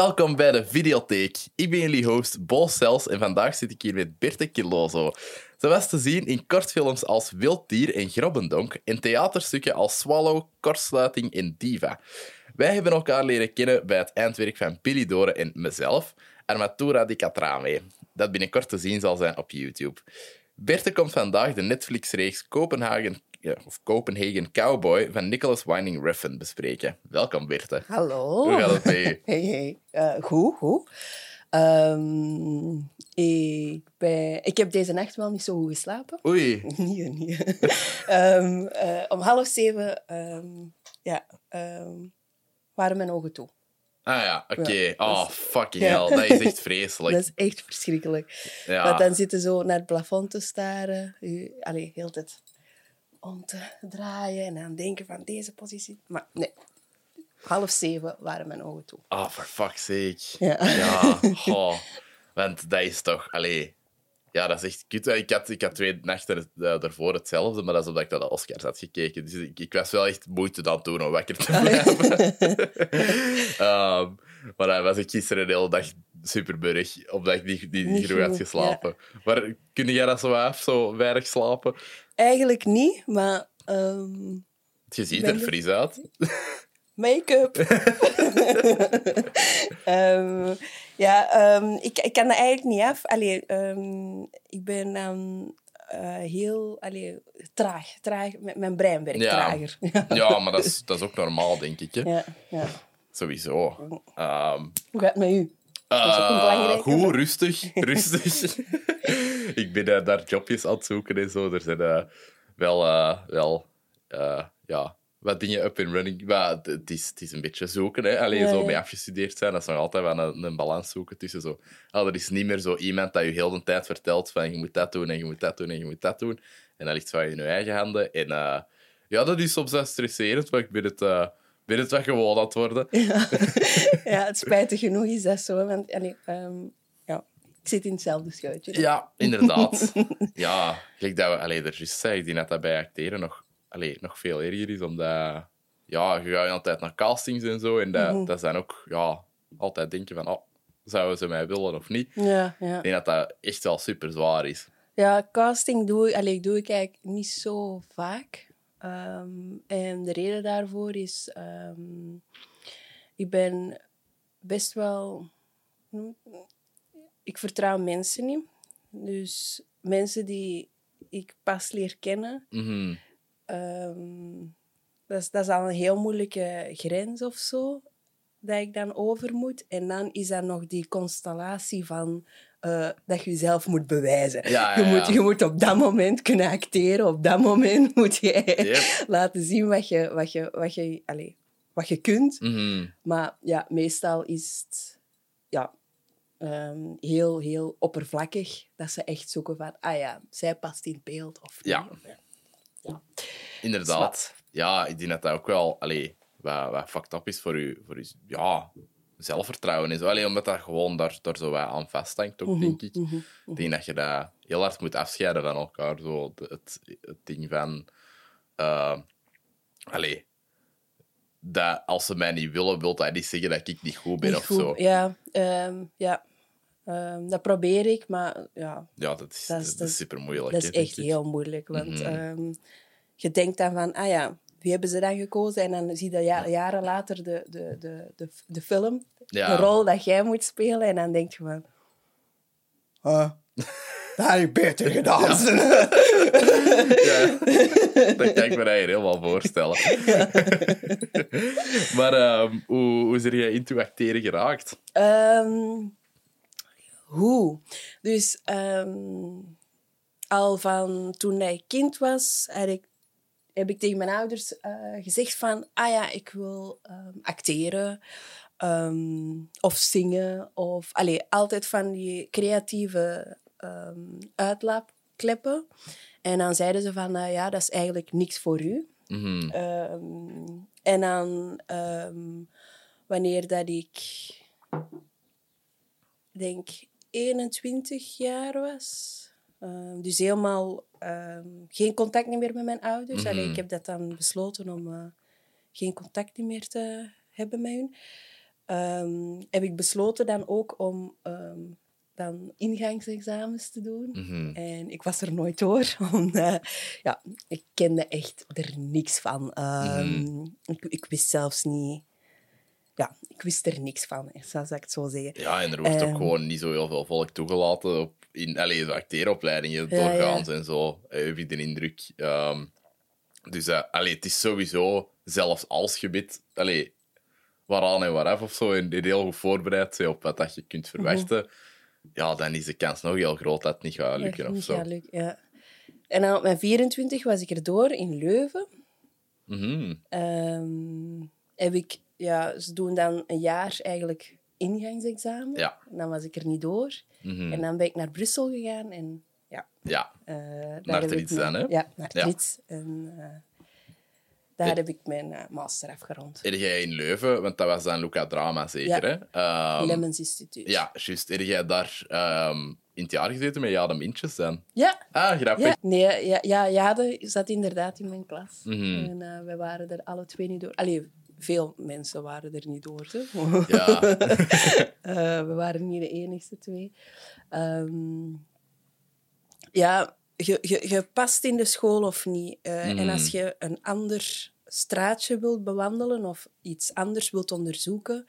Welkom bij de Videotheek. Ik ben jullie host Bo Cels en vandaag zit ik hier met Berthe Kilozo. Ze was te zien in kortfilms als Wild Dier en Grobbendonk en theaterstukken als Swallow, Kortsluiting en Diva. Wij hebben elkaar leren kennen bij het eindwerk van Billy Dore en mezelf, Armatura di Catrame, dat binnenkort te zien zal zijn op YouTube. Berthe komt vandaag de Netflix-reeks Copenhagen, ja, of Copenhagen Cowboy van Nicholas Winding Refn bespreken. Welkom, Berthe. Hallo. Hoe gaat het? Hey, hey. Eh, goed, goed. Ehm, ik, ben, ik heb deze nacht wel niet zo goed geslapen. Oei. Nee, nee. Ehm, eh, om half zeven ehm, ja, waren mijn ogen toe. Ah ja, oké. Ja, oh, fucking Ja. hell. Dat is echt vreselijk. Dat is echt verschrikkelijk. ja. Want dan zitten zo naar het plafond te staren. Allee, heel tijd om te draaien en aan denken van deze positie. Maar nee, half zeven waren mijn ogen toe. Oh, for fuck's sake. Ja. Want dat is toch... Allee... Ja, dat is echt kut. Ik had, ik had twee nachten eh, daarvoor hetzelfde, maar dat is omdat ik naar de Oscars had gekeken. Dus ik, ik was wel echt moeite aan het doen om wakker te blijven. Ehm, maar dan was ik gisteren de hele dag superburg, omdat ik niet, niet, Niet genoeg had geslapen. Maar kun jij dat zo af, zo weinig slapen? Eigenlijk niet, maar ehm, Je ziet er fris uit. make-up. Ehm, ja, ehm, ik, ik kan dat eigenlijk niet af. Allee, ik ben eh, heel allee, traag, traag. Met mijn brein werkt Ja. trager. Ja, maar dat is, dat is ook normaal, denk ik. Hè? ja, ja. Sowieso. Hoe gaat het met u? Dat is ook een belangrijke. goed, rustig. rustig. ik ben eh, daar jobjes aan het zoeken en zo. Er zijn eh, wel, eh, wel ja, wat dingen up and running. Maar het- is, het is een beetje zoeken. Hè. Alleen Ja, zo ja. mee afgestudeerd zijn, dat is nog altijd wel een, een balans zoeken tussen zo. Ah, er is niet meer zo iemand dat je heel de tijd vertelt van je moet dat doen en je moet dat doen en je moet dat doen. En dat ligt van in je eigen handen. En ja, dat is soms wel stresserend, maar ik ben het, ben het wel gewoon aan het worden. Ja, het spijtig genoeg is dat zo. Want allee, ehm, ja, zit in hetzelfde schuitje. Ja, inderdaad. ja, kijk dat we, allee, er juist zei, ik denk dat dat bij acteren nog, allee, nog veel erger is, omdat ja, je gaat altijd naar castings en zo, en dat, dat zijn ook ja, altijd denken van, oh, zouden ze mij willen of niet? Ja, ja. Ik denk dat dat echt wel super zwaar is. Ja, casting doe, ik- allee, doe ik eigenlijk niet zo vaak. Ehm, en de reden daarvoor is... ehm, ik ben best wel... Ik vertrouw mensen niet. Dus mensen die ik pas leer kennen... Mhm. ehm, dat, is, dat is al een heel moeilijke grens of zo, dat ik dan over moet. En dan is er nog die constellatie van eh, dat je jezelf moet bewijzen. Ja, ja, Je, moet, ja. je moet op dat moment kunnen acteren. Op dat moment moet je Yep. laten zien wat je, wat je, wat je, allez, wat je kunt. Mhm. Maar ja, meestal is het ja, ehm, heel, heel oppervlakkig dat ze echt zoeken van, ah ja, zij past in het beeld of niet. Ja. Of, ja. Inderdaad. Ja, ik denk dat dat ook wel allee, wat, wat fucked up is voor je, voor je ja, zelfvertrouwen. En zo. Allee, omdat dat gewoon daar, daar zo wat aan vasthangt, ook, denk ik. Ik denk dat je dat heel hard moet afscheiden van elkaar. Zo, het, het ding van... eh allee, dat als ze mij niet willen, wil dat niet zeggen dat ik niet goed ben Niet of goed. zo. Ja, ehm, ja. Ehm, dat probeer ik, maar ja, Ja, dat is, Dat is- is, dat is- super moeilijk. dat is echt heel moeilijk. Want ehm, je denkt dan van, ah ja, wie hebben ze dan gekozen? En dan zie je ja, jaren later de, de, de, de, de film, Ja. de rol dat jij moet spelen. En dan denk je van... Ah, dat had ik beter gedaan. Ja, dat kan ik me eigenlijk helemaal voorstellen. maar ehm, hoe, hoe is er jij into acteren geraakt? Ehm, hoe? Dus ehm, al van toen ik kind was, had ik, heb ik tegen mijn ouders eh, gezegd van... Ah ja, ik wil ehm, acteren ehm, of zingen. Of, allee, altijd van die creatieve uitlaapkleppen. En dan zeiden ze van... nou ja, dat is eigenlijk niks voor u. Mhm. En dan, wanneer dat ik, denk 21 jaar was, ehm, dus helemaal ehm, geen contact meer met mijn ouders. Allee, ik heb dat dan besloten om eh, geen contact meer te hebben met hun. ehm, heb ik besloten dan ook om dan ingangsexamens te doen. Mhm. En ik was er nooit door, omdat ja, ik kende echt er niks van. Mhm. ik, ik wist zelfs niet... Ja, ik wist er niks van, zou ik het zo zeggen. Ja, en er wordt ook Ehm. gewoon niet zo heel veel volk toegelaten op, in allee, zo acteeropleidingen Ja, ja. doorgaans en zo, heb ik de indruk. Ehm, dus allee, het is sowieso, zelfs als gebied, allee, waaraan en waaraf of zo, en heel goed voorbereid bent op wat dat je kunt verwachten, ja, dan is de kans nog heel groot dat het niet gaat lukken Echt of zo. lukken, ja. En dan op mijn 24 was ik erdoor in Leuven. Mhm. Ehm, heb ik, ja, ze doen dan een jaar eigenlijk ingangsexamen. Ja. En dan was ik er niet door. Mhm. En dan ben ik naar Brussel gegaan en ja. Ja, eh, daar Naar heb ik mijn- dan, hè? Ja, naar Ja. En eh, daar Eh. heb ik mijn master afgerond. heb jij in Leuven, want dat was dan Luca Drama zeker, Ja. hè? Lemmens Instituut. ja, juist. Heb jij daar ehm, in het jaar gezeten met Jade Mintjes dan? Ja. Ah, grappig. Ja, nee, ja, ja, Jade zat inderdaad in mijn klas. Mhm. En eh, we waren er alle twee niet door. Allee, veel mensen waren er niet door. Hè. Ja. Eh, we waren niet de enigste twee. Ehm, ja, je, je, je past in de school of niet. Eh, En als je een ander straatje wilt bewandelen of iets anders wilt onderzoeken,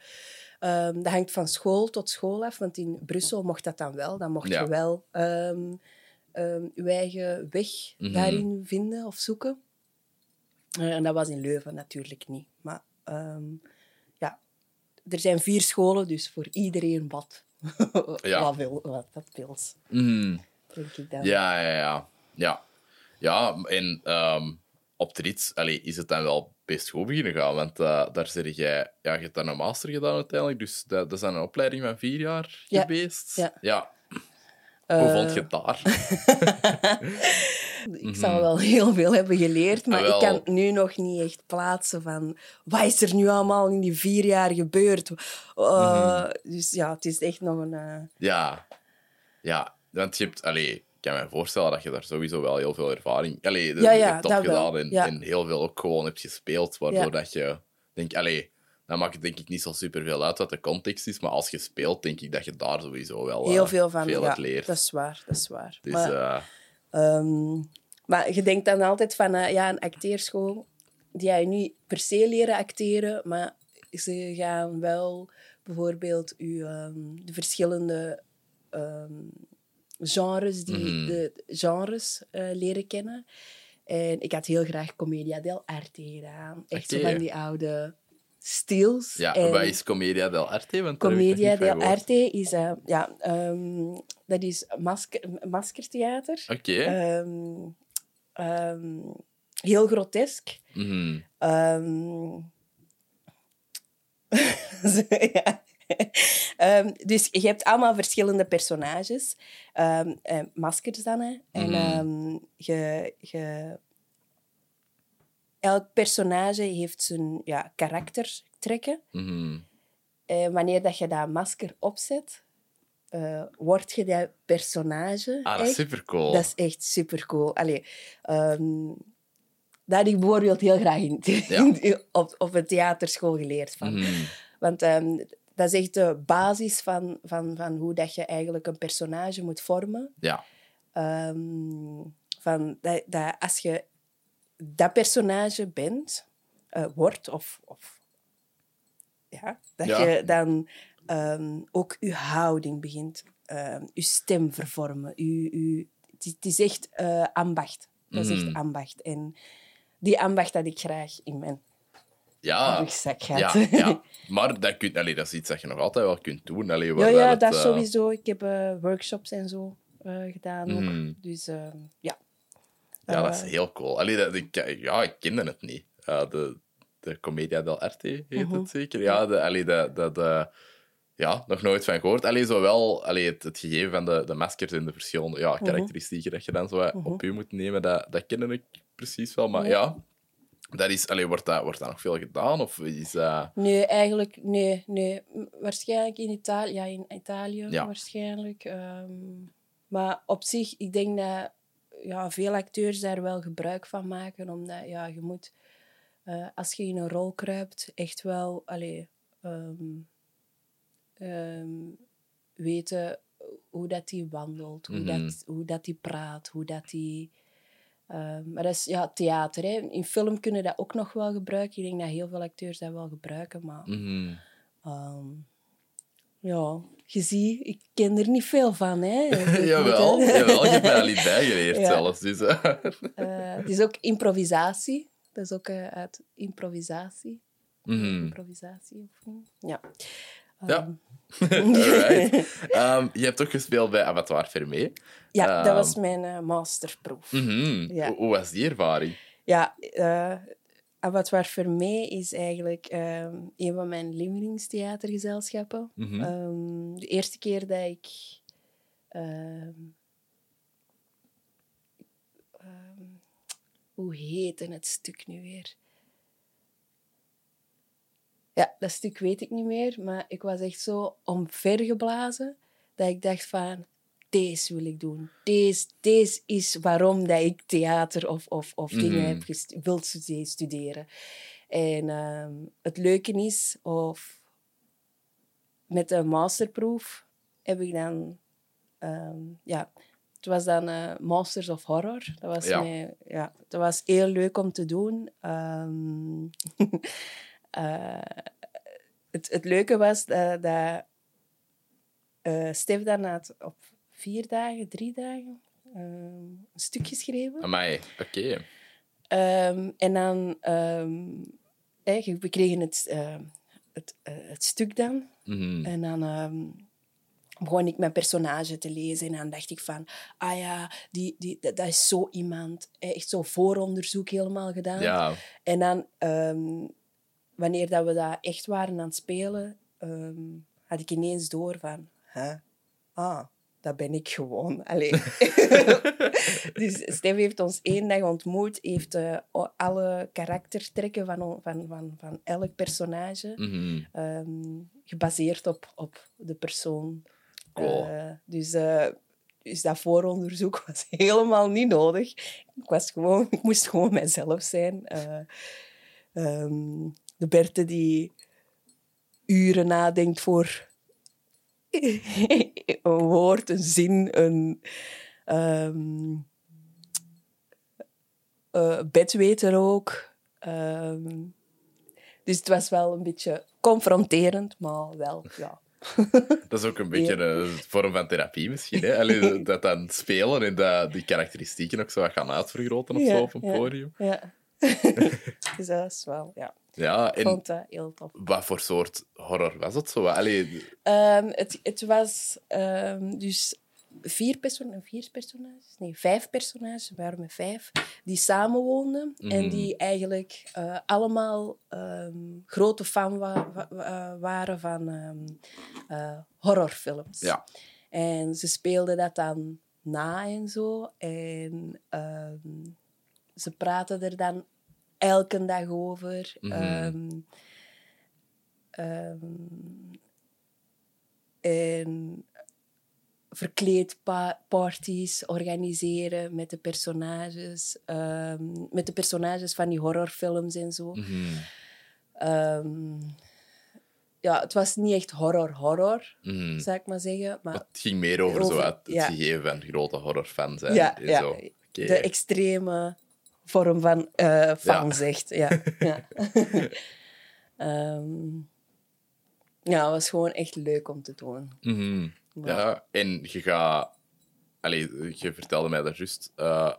ehm, dat hangt van school tot school af. Want in Brussel mocht dat dan wel. Dan mocht Ja. je wel ehm, je eigen weg Mhm. daarin vinden of zoeken. Eh, en dat was in Leuven natuurlijk niet. Maar ja, er zijn vier scholen, dus voor iedereen wat. Ja. wat, wil, wat Mhm. denk ik dan. Ja, ja, ja. Ja, ja en ehm, op de rits allee, is het dan wel best goed beginnen gaan. Want eh, daar zeg jij... Ja, je hebt dan een master gedaan uiteindelijk. Dus dat, dat is dan een opleiding van vier jaar Ja. geweest. Ja. Hoe Eh, vond je het daar? Ik zou wel heel veel hebben geleerd, maar Ah, ik kan nu nog niet echt plaatsen van wat is er nu allemaal in die vier jaar gebeurd. Uh, Dus ja, het is echt nog een... eh, Ja. Ja, want je hebt... Allee, ik kan me voorstellen dat je daar sowieso wel heel veel ervaring... Allee, dat Ja, je ja, hebt opgedaan en, Ja. en heel veel ook gewoon hebt gespeeld. Waardoor dat je... Denk, allee, dan maakt het denk ik niet zo superveel uit wat de context is. Maar als je speelt, denk ik dat je daar sowieso wel heel eh, veel van... veel ja, leert. dat is waar, dat is waar. Dus maar, eh, Ehm, maar je denkt dan altijd van, eh, ja, een acteerschool, die ga je niet per se leren acteren, maar ze gaan wel bijvoorbeeld u, ehm, de verschillende ehm, genres, die, Mhm. de genres eh, leren kennen. En ik had heel graag Commedia dell'arte gedaan. Echt zo van die oude stils. ja, En- wat is Commedia dell'arte? Want Commedia dell'arte is, eh, ja, ehm, dat is masker, maskertheater. Oké. Ehm, ehm, heel grotesk. Mhm. Zo, ja. Dus je hebt allemaal verschillende personages. Eh, maskers dan, hè. En Mhm. je, je... Elk personage heeft zijn ja, karaktertrekken. Mhm. En wanneer dat je dat masker opzet, eh word je dat personage. Ah, dat is echt. supercool. Dat is echt super cool. Allee, ehm, dat had ik bijvoorbeeld heel graag in, Ja. op, op een theaterschool geleerd. Van. Mhm. Want ehm, dat is echt de basis van, van, van hoe dat je eigenlijk een personage moet vormen. Ja. Ehm, van dat, dat als je dat personage bent, eh, wordt, of, of ja, dat Ja. je dan ehm, ook je houding begint, ehm, je stem vervormen. Je, je, het, is, het is echt eh, ambacht. Dat is echt Mhm. ambacht. En die ambacht had ik graag in mijn Ja. rugzak gehad. Ja, ja. Maar dat, kun, allee, dat is iets dat je nog altijd wel kunt doen. Allee, Ja, ja, het, dat eh, sowieso. Ik heb workshops en zo gedaan ook. Dus ehm, ja. Ja, dat is Eh, heel cool. Allee, dat, ik, ja, ik kende het niet. Ja, de, de Commedia dell'arte heet Mhm. het zeker. Ja, de, allee, de, de, de, ja, nog nooit van gehoord. Allee, zowel allee, het, het gegeven van de, de maskers en de verschillende ja, Mhm. karakteristieken dat je dan zo wat op je moet nemen, dat, dat kende ik precies wel. Maar ja, dat is, allee, wordt, dat, wordt dat nog veel gedaan? Of is. Nee, eigenlijk, nee, nee. Waarschijnlijk in Italië, ja, in Italië Ja. waarschijnlijk. Ehm, maar op zich, ik denk dat ja, veel acteurs daar wel gebruik van maken, omdat ja, je moet, eh, als je in een rol kruipt, echt wel, allee, ehm, ehm, weten hoe dat hij wandelt, hoe, Mhm. dat, hoe dat hij praat, hoe dat hij... ehm, maar dat is ja, theater. Hè. In film kunnen dat ook nog wel gebruiken. Ik denk dat heel veel acteurs dat wel gebruiken, maar... Mhm. Ja, je ziet, ik ken er niet veel van. Hè. jawel, jawel, je hebt mij al iets bijgeleerd Ja. zelfs. Dus, eh. Het is ook improvisatie. Dat is ook eh, uit improvisatie. Mhm. Improvisatie. Ja. Ja. Ehm, Alright. Ehm, je hebt ook gespeeld bij Abattoir Fermé. ja, dat Ehm. was mijn eh, masterproef. Mhm. Ja. Hoe, was die ervaring? Ja, Abattoir Fermé is eigenlijk ehm, een van mijn lievelingstheatergezelschappen. Ehm, de eerste keer dat ik... ehm, hoe heette het stuk nu weer? Ja, dat stuk weet ik niet meer, maar ik was echt zo omvergeblazen dat ik dacht van, deze wil ik doen. Deze, deze is waarom dat ik theater of, of, of dingen Mhm. heb gest- wil stu- studeren. En ehm, het leuke is, of met de masterproef heb ik dan, ehm, ja, het was dan eh, Masters of Horror. Dat was, Ja. mij- ja, dat was heel leuk om te doen. Ehm, eh, het, het leuke was dat, dat eh, Stef had op vier dagen, drie dagen, ehm, een stuk geschreven. Amai, oké. Ehm, en dan, ehm, hè, we kregen het, ehm, het, eh, het stuk dan. Mhm. En dan ehm, begon ik mijn personage te lezen. En dan dacht ik van, ah ja, die, die, dat, dat is zo iemand. Echt zo vooronderzoek helemaal gedaan. Ja. En dan, ehm, wanneer dat we dat echt waren aan het spelen, ehm, had ik ineens door van, hè? Ah, dat ben ik gewoon. Dus Stef heeft ons één dag ontmoet, heeft eh, alle karaktertrekken van, van, van, van elk personage Mhm. ehm, gebaseerd op, op de persoon. Cool. Eh, dus, eh, dus dat vooronderzoek was helemaal niet nodig. Ik, was gewoon, ik moest gewoon mijzelf zijn. Eh, ehm, de Berthe die uren nadenkt voor een woord, een zin, een ehm eh, bedweter ook. Ehm, dus het was wel een beetje confronterend, maar wel, ja. Dat is ook een beetje een vorm van therapie misschien. Hè? Allee, dat dan spelen en dat die karakteristieken ook zo gaan uitvergroten of Ja, zo op een ja. podium. Ja. dus dat is wel, ja. Ja, Ik en vond dat heel tof. wat voor soort horror was het zo? Allee, Ehm, het, het was ehm, dus vier, perso- vier personages, nee, vijf personages, we waren met vijf, die samenwoonden en Mhm. die eigenlijk eh, allemaal ehm, grote fan wa- wa- wa- waren van eh, horrorfilms. ja. En ze speelden dat dan na en zo. En ze praten er dan elke dag over. Ehm, ehm, en verkleedparties organiseren met de personages. ehm, met de personages van die horrorfilms en zo. Mhm. Ehm, ja, het was niet echt horror-horror, Mhm. zou ik maar zeggen. Maar Het ging meer over, zo Over- het, het ja. gegeven van grote horrorfan zijn. ja, en ja, zo. De extreme vorm van eh fan, Ja. zegt. Ja, ja. Ehm, ja, het was gewoon echt leuk om te doen. Mhm. Ja, en je gaat... Allee, je vertelde mij daar juist eh,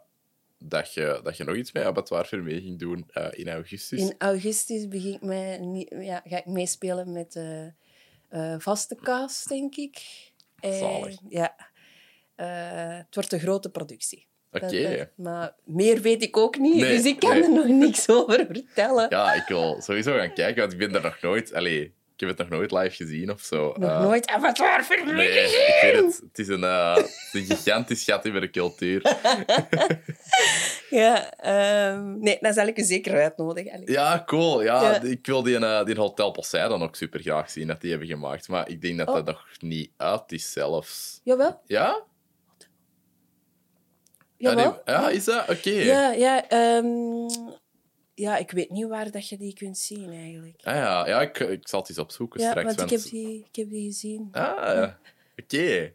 dat, je, dat je nog iets met Abattoir Vermee ging doen eh, in augustus. In augustus begin ik mij, niet- ja, ga ik meespelen met de vaste cast, denk ik. En, Zalig. Ja. Het wordt een grote productie. Oké. Maar meer weet ik ook niet, Nee, dus ik kan nee. er nog niks over vertellen. Ja, ik wil sowieso gaan kijken, want ik ben er nog nooit... Allee, ik heb het nog nooit live gezien of zo. Nog Eh, nooit Avatar voor Nee, ik weet het. Het is een, eh, een gigantisch gat in de cultuur. Ja, ehm, nee, dan zal ik u zeker uitnodigen. Allee. Ja, cool. Ja, Ja. Ik wil die, eh, die Hotel Poseidon ook super graag zien, dat die hebben gemaakt. Maar ik denk dat Oh. dat nog niet uit is zelfs. Jawel, Ja? Jawel. Ja, nee, ja is dat? Oké. Ja, ja. ehm, ja, ik weet niet waar dat je die kunt zien eigenlijk. Ah, ja, ja ik, ik zal het eens opzoeken Ja, straks. want ik heb die, ik heb die gezien. Ah, ja. oké.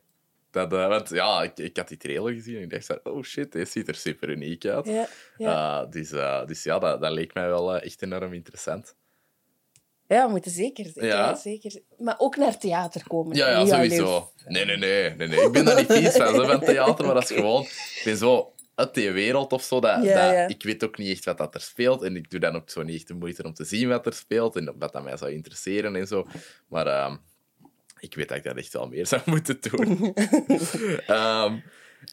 Dat, eh, want ja, ik, ik had die trailer gezien en ik dacht, oh shit, deze ziet er super uniek uit. Ja, ja. Eh, dus, eh, dus ja, dat, dat leek mij wel eh, echt enorm interessant. Ja, we moeten zeker, ja. zeker. Maar ook naar theater komen. Ja, ja, Niet alleen- sowieso. Nee, nee, nee, nee, nee. Ik ben daar niet vies van, zo, van theater, maar dat is gewoon... Ik ben zo uit die wereld of zo, dat, Ja, dat, ja. ik weet ook niet echt wat dat er speelt. En ik doe dan ook zo niet echt de moeite om te zien wat er speelt en wat dat mij zou interesseren en zo. Maar ehm, ik weet dat ik dat echt wel meer zou moeten doen. Ehm,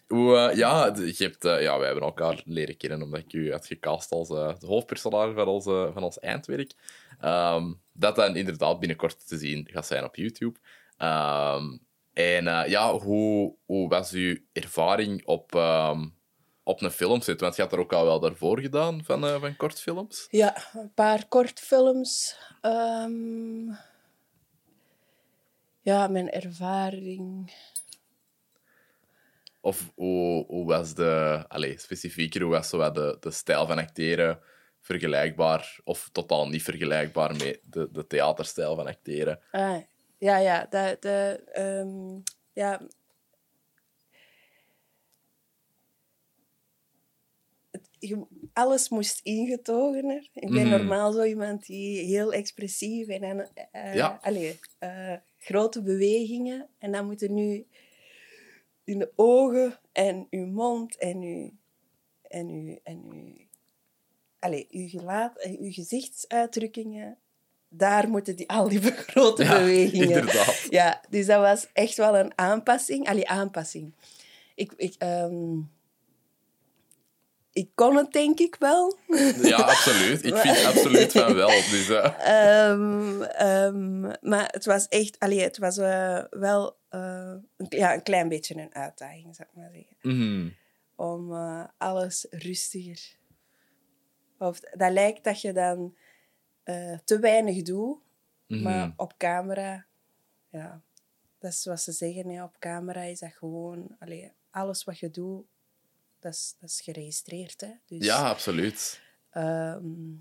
hoe, eh, ja, je hebt, eh, ja, wij hebben elkaar leren kennen omdat ik u had gecast als eh, de hoofdpersonage van, onze, van ons eindwerk. Ehm, dat dan inderdaad binnenkort te zien gaat zijn op YouTube. Ehm, en eh, ja, hoe, hoe was uw ervaring op, ehm, op een filmset? Want je had er ook al wel daarvoor gedaan van, eh, van kortfilms. Ja, een paar kortfilms. Ehm ja, mijn ervaring. Of hoe, hoe was de, allez, specifieker, hoe was zo de, de stijl van acteren vergelijkbaar of totaal niet vergelijkbaar met de, de theaterstijl van acteren? Ah, ja, ja, de, de, ehm, ja. Het- je- alles moest ingetogener. Ik ben Mhm. normaal zo iemand die heel expressief en dan, eh, Ja. allee, eh, grote bewegingen. En dan moeten nu in de ogen en uw mond en uw, en uw, en uw, allee, uw gelaat en uw gezichtsuitdrukkingen. Daar moeten die, al die grote Ja, bewegingen. inderdaad. Ja, dus dat was echt wel een aanpassing. Allee, aanpassing. Ik, ik, ehm, ik kon het denk ik wel. Ja, absoluut. Ik vind absoluut van wel. Dus, eh, Ehm, ehm, maar het was echt... Allee, het was eh, wel eh, een, ja, een klein beetje een uitdaging, zou ik maar zeggen. mhm. Om eh, alles rustiger... Of, dat lijkt dat je dan eh, te weinig doet, Mhm. maar op camera... Ja, dat is wat ze zeggen. Hè. Op camera is dat gewoon... Allee, alles wat je doet, dat is, dat is geregistreerd. Hè. Dus, Ja, absoluut. Ehm,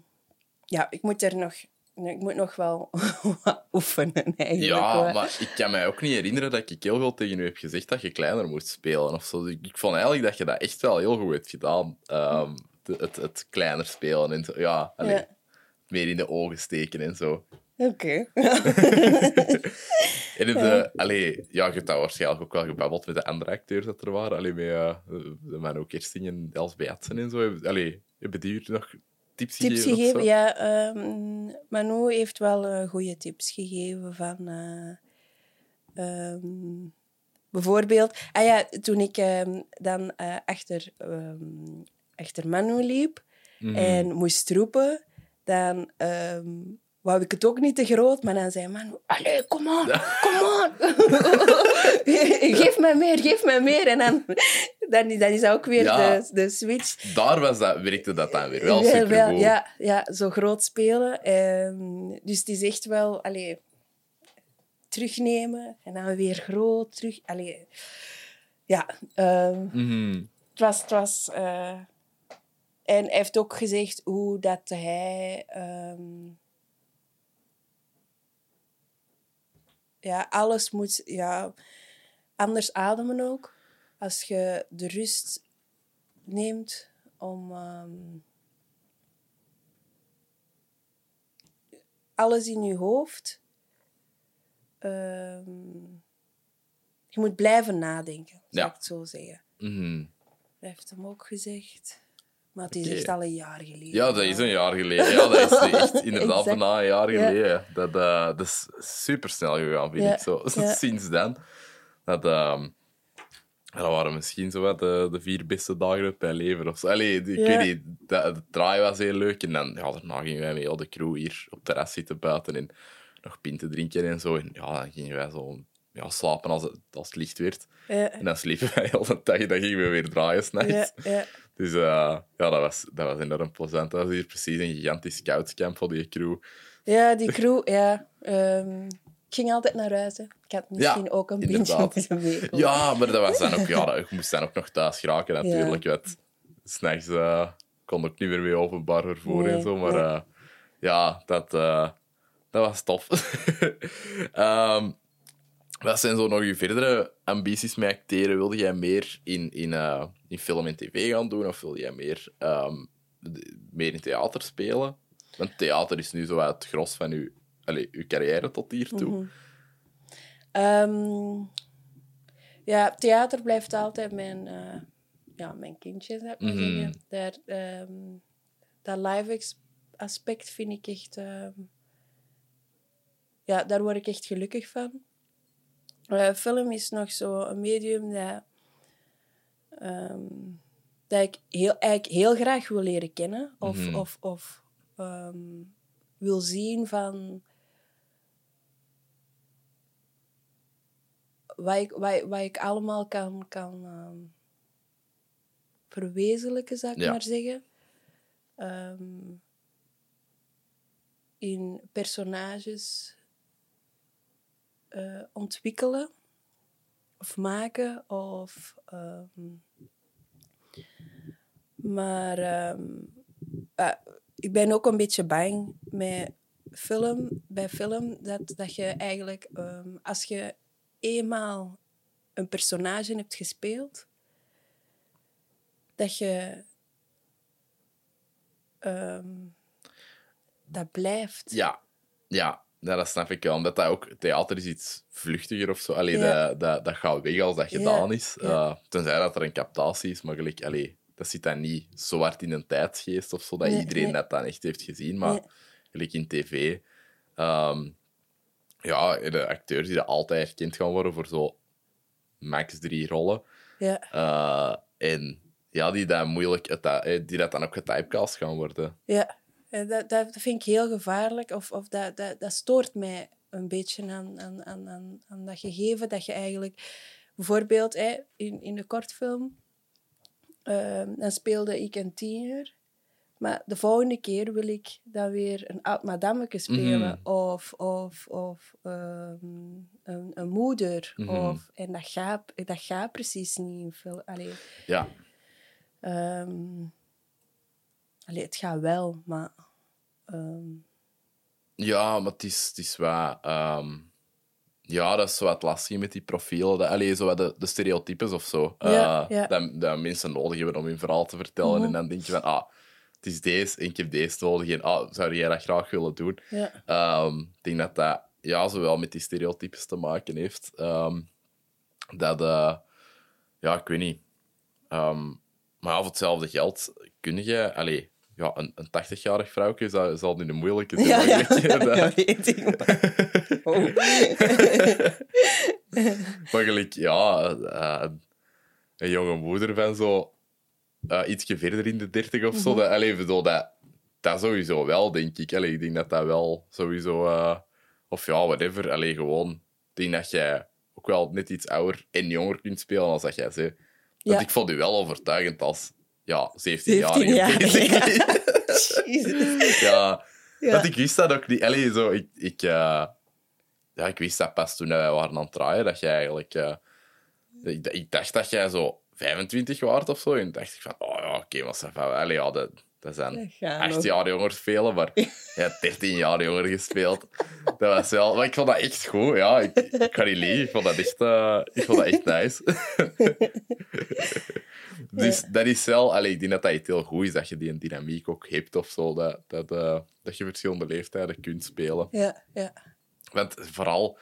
ja, ik moet er nog, ik moet nog wel wat oefenen eigenlijk. Ja, maar ik kan mij ook niet herinneren dat ik heel veel tegen u heb gezegd dat je kleiner moest spelen of zo. Ik, ik vond eigenlijk dat je dat echt wel heel goed hebt gedaan. Ehm, de- het, het kleiner spelen en zo. Ja, allee, Ja. meer in de ogen steken en zo. Oké. En het, eh, allee, ja, je hebt dat waarschijnlijk ook wel gebabbeld met de andere acteurs dat er waren. Allee, met uh, de man ook en Els Beatsen en zo. Allee, hebben die u nog tips, tips gegeven? Ja, ehm, Manu heeft wel eh, goede tips gegeven van... eh, ehm, bijvoorbeeld... Ah ja, toen ik ehm, dan achter, achter Manu liep Mhm. en moest roepen, dan... ehm wou ik het ook niet te groot, maar dan zei Manu... Allee, kom on, kom on. geef mij meer, geef mij meer. En dan, dan, is- dan is dat ook weer Ja. de, de switch. Daar was dat, werkte dat dan weer wel wel, ja, ja, zo groot spelen. Ehm, dus het is echt wel... Allee, terugnemen en dan weer groot terug. Allee, ja, ehm, Mhm. het was... Het was eh, en hij heeft ook gezegd hoe dat hij... ehm, ja, alles moet... Ja, anders ademen ook. Als je de rust neemt om... ehm, alles in je hoofd... ehm, je moet blijven nadenken, zou Ja. ik het zo zeggen. Mhm. Dat heeft hem ook gezegd. Maar het is echt al een jaar geleden. Ja, dat is een jaar geleden. Ja, dat is echt inderdaad bijna een jaar Ja. geleden. Dat, eh, dat is super snel gegaan, vind Ja, ik. Zo. ja. Sinds dan. Dat, ehm, dat waren misschien zo wat de, de vier beste dagen uit mijn leven. Of zo. Allee, ik weet niet, draai was heel leuk. En dan, ja, daarna gingen wij met heel de crew hier op het terras zitten buiten en nog pinten drinken en zo. En ja, dan gingen wij zo ja, slapen als het, als het licht werd. En dan sliepen wij heel de dag en dan gingen we weer draaien s'nachts. ja, ja. Dus eh, ja, dat was, dat was enorm plezant. Dat was hier precies een gigantisch scoutscamp voor die crew. ja, die crew, ja. ehm, ik ging altijd naar huis. Hè. Ik had misschien ook een beetje meekomen. Ja, maar dat was dan ook... Ja, dat- ik moest dan ook nog thuis geraken, natuurlijk. Want s'nachts eh, kon ook niet meer mee openbaar vervoer en Nee, zo. Maar nee. eh, ja, dat, dat was tof. Ehm, wat zijn zo nog je verdere ambities met acteren? Wilde jij meer in, in, in film en tv gaan doen? Of wil jij meer, ehm, meer in theater spelen? Want theater is nu zo het gros van je, allez, uw carrière tot hiertoe. Mhm. Ehm, ja, theater blijft altijd mijn, eh, ja, mijn kindje, zou ik maar Mhm. Daar, ehm, dat live aspect vind ik echt... ja, daar word ik echt gelukkig van. Eh, film is nog zo een medium dat, ehm, dat ik heel, eigenlijk heel graag wil leren kennen. Of, Mhm. of, of ehm, wil zien van... wat ik, wat, wat ik allemaal kan, kan ehm, verwezenlijken, zou ik Ja. maar zeggen. In personages eh, ontwikkelen of maken. Of, ehm, maar ehm, eh, ik ben ook een beetje bang met film, bij film dat, dat je eigenlijk, ehm, als je eenmaal een personage hebt gespeeld, dat je dat blijft. Ja, ja. Ja, dat snap ik wel. Omdat dat ook... Theater is iets vluchtiger of zo. Allee, Ja. dat, dat, dat gaat weg als dat Ja, gedaan is. Eh, tenzij dat er een captatie is. Maar gelijk, allee, dat zit dan niet zo hard in een tijdsgeest of zo, dat Nee, iedereen nee. dat dan echt heeft gezien. Maar gelijk in tv... ehm, ja, de acteurs die dat altijd herkend gaan worden voor zo max drie rollen. Ja, Eh, en ja, die, dat moeilijk, eh, die dat dan ook getypecast gaan worden. ja. Eh, Dat, dat vind ik heel gevaarlijk. Of, of dat, dat, dat stoort mij een beetje aan, aan, aan, aan, aan dat gegeven dat je eigenlijk... Bijvoorbeeld hè, in, in de kortfilm, ehm, dan speelde ik een tiener. Maar de volgende keer wil ik dan weer een oud madammeke spelen. Mhm. Of, of, of ehm, een, een moeder. Mhm. of, en dat gaat, dat gaat precies niet in film. Allee, Ja, ehm, allee, het gaat wel, maar... ehm, Ja, maar het is, het is wel... ehm, ja, dat is zo wat lastig met die profielen. Dat, allee, zo wat de, de stereotypes of zo. Ja, Eh, ja. Dat, dat mensen nodig hebben om hun verhaal te vertellen. Mhm. En dan denk je van, ah, het is deze en ik heb deze nodig. En ah, zou jij dat graag willen doen? ja. Ehm, ik denk dat dat ja, zowel met die stereotypes te maken heeft. Dat, eh, ja, ik weet niet. Maar voor hetzelfde geld kun je, allee, ja, een, een 80-jarig vrouwtje zal, zal nu een moeilijke zijn. Ja, ja, dat- weet ik. maar- Oh. Maar gelijk, ja, eh, een jonge moeder van zo eh ietsje verder in de dertig of zo. Dat, allee, bedoel, dat, dat sowieso wel, denk ik. Allee, ik denk dat dat wel sowieso... eh, of ja, whatever. Allee, gewoon... Ik denk dat jij ook wel net iets ouder en jonger kunt spelen als dat jij zei. Want Ja. ik vond u wel overtuigend als... Ja, 17 jaar. 17 jaar, ja, Ja. want ik wist dat ook niet. Allee, zo, ik, ik, eh, ja, ik wist dat pas toen wij waren aan het draaien, dat jij eigenlijk... eh, ik, ik dacht dat jij zo 25 waard of zo. En dacht ik van, oh ja, oké. Allee, ja, dat, dat zijn Dat acht nog. jaar jonger spelen, maar je hebt 13 jaar jonger gespeeld. Dat was wel... Maar ik vond dat echt goed, ja. Ik, ik kan niet liegen, ik vond dat echt, eh, ik vond dat echt nice. dus dat is wel... Allee, ik denk dat dat echt heel goed is, dat je die dynamiek ook hebt of zo. Dat, dat, eh, dat je verschillende leeftijden kunt spelen. Ja, ja. Want vooral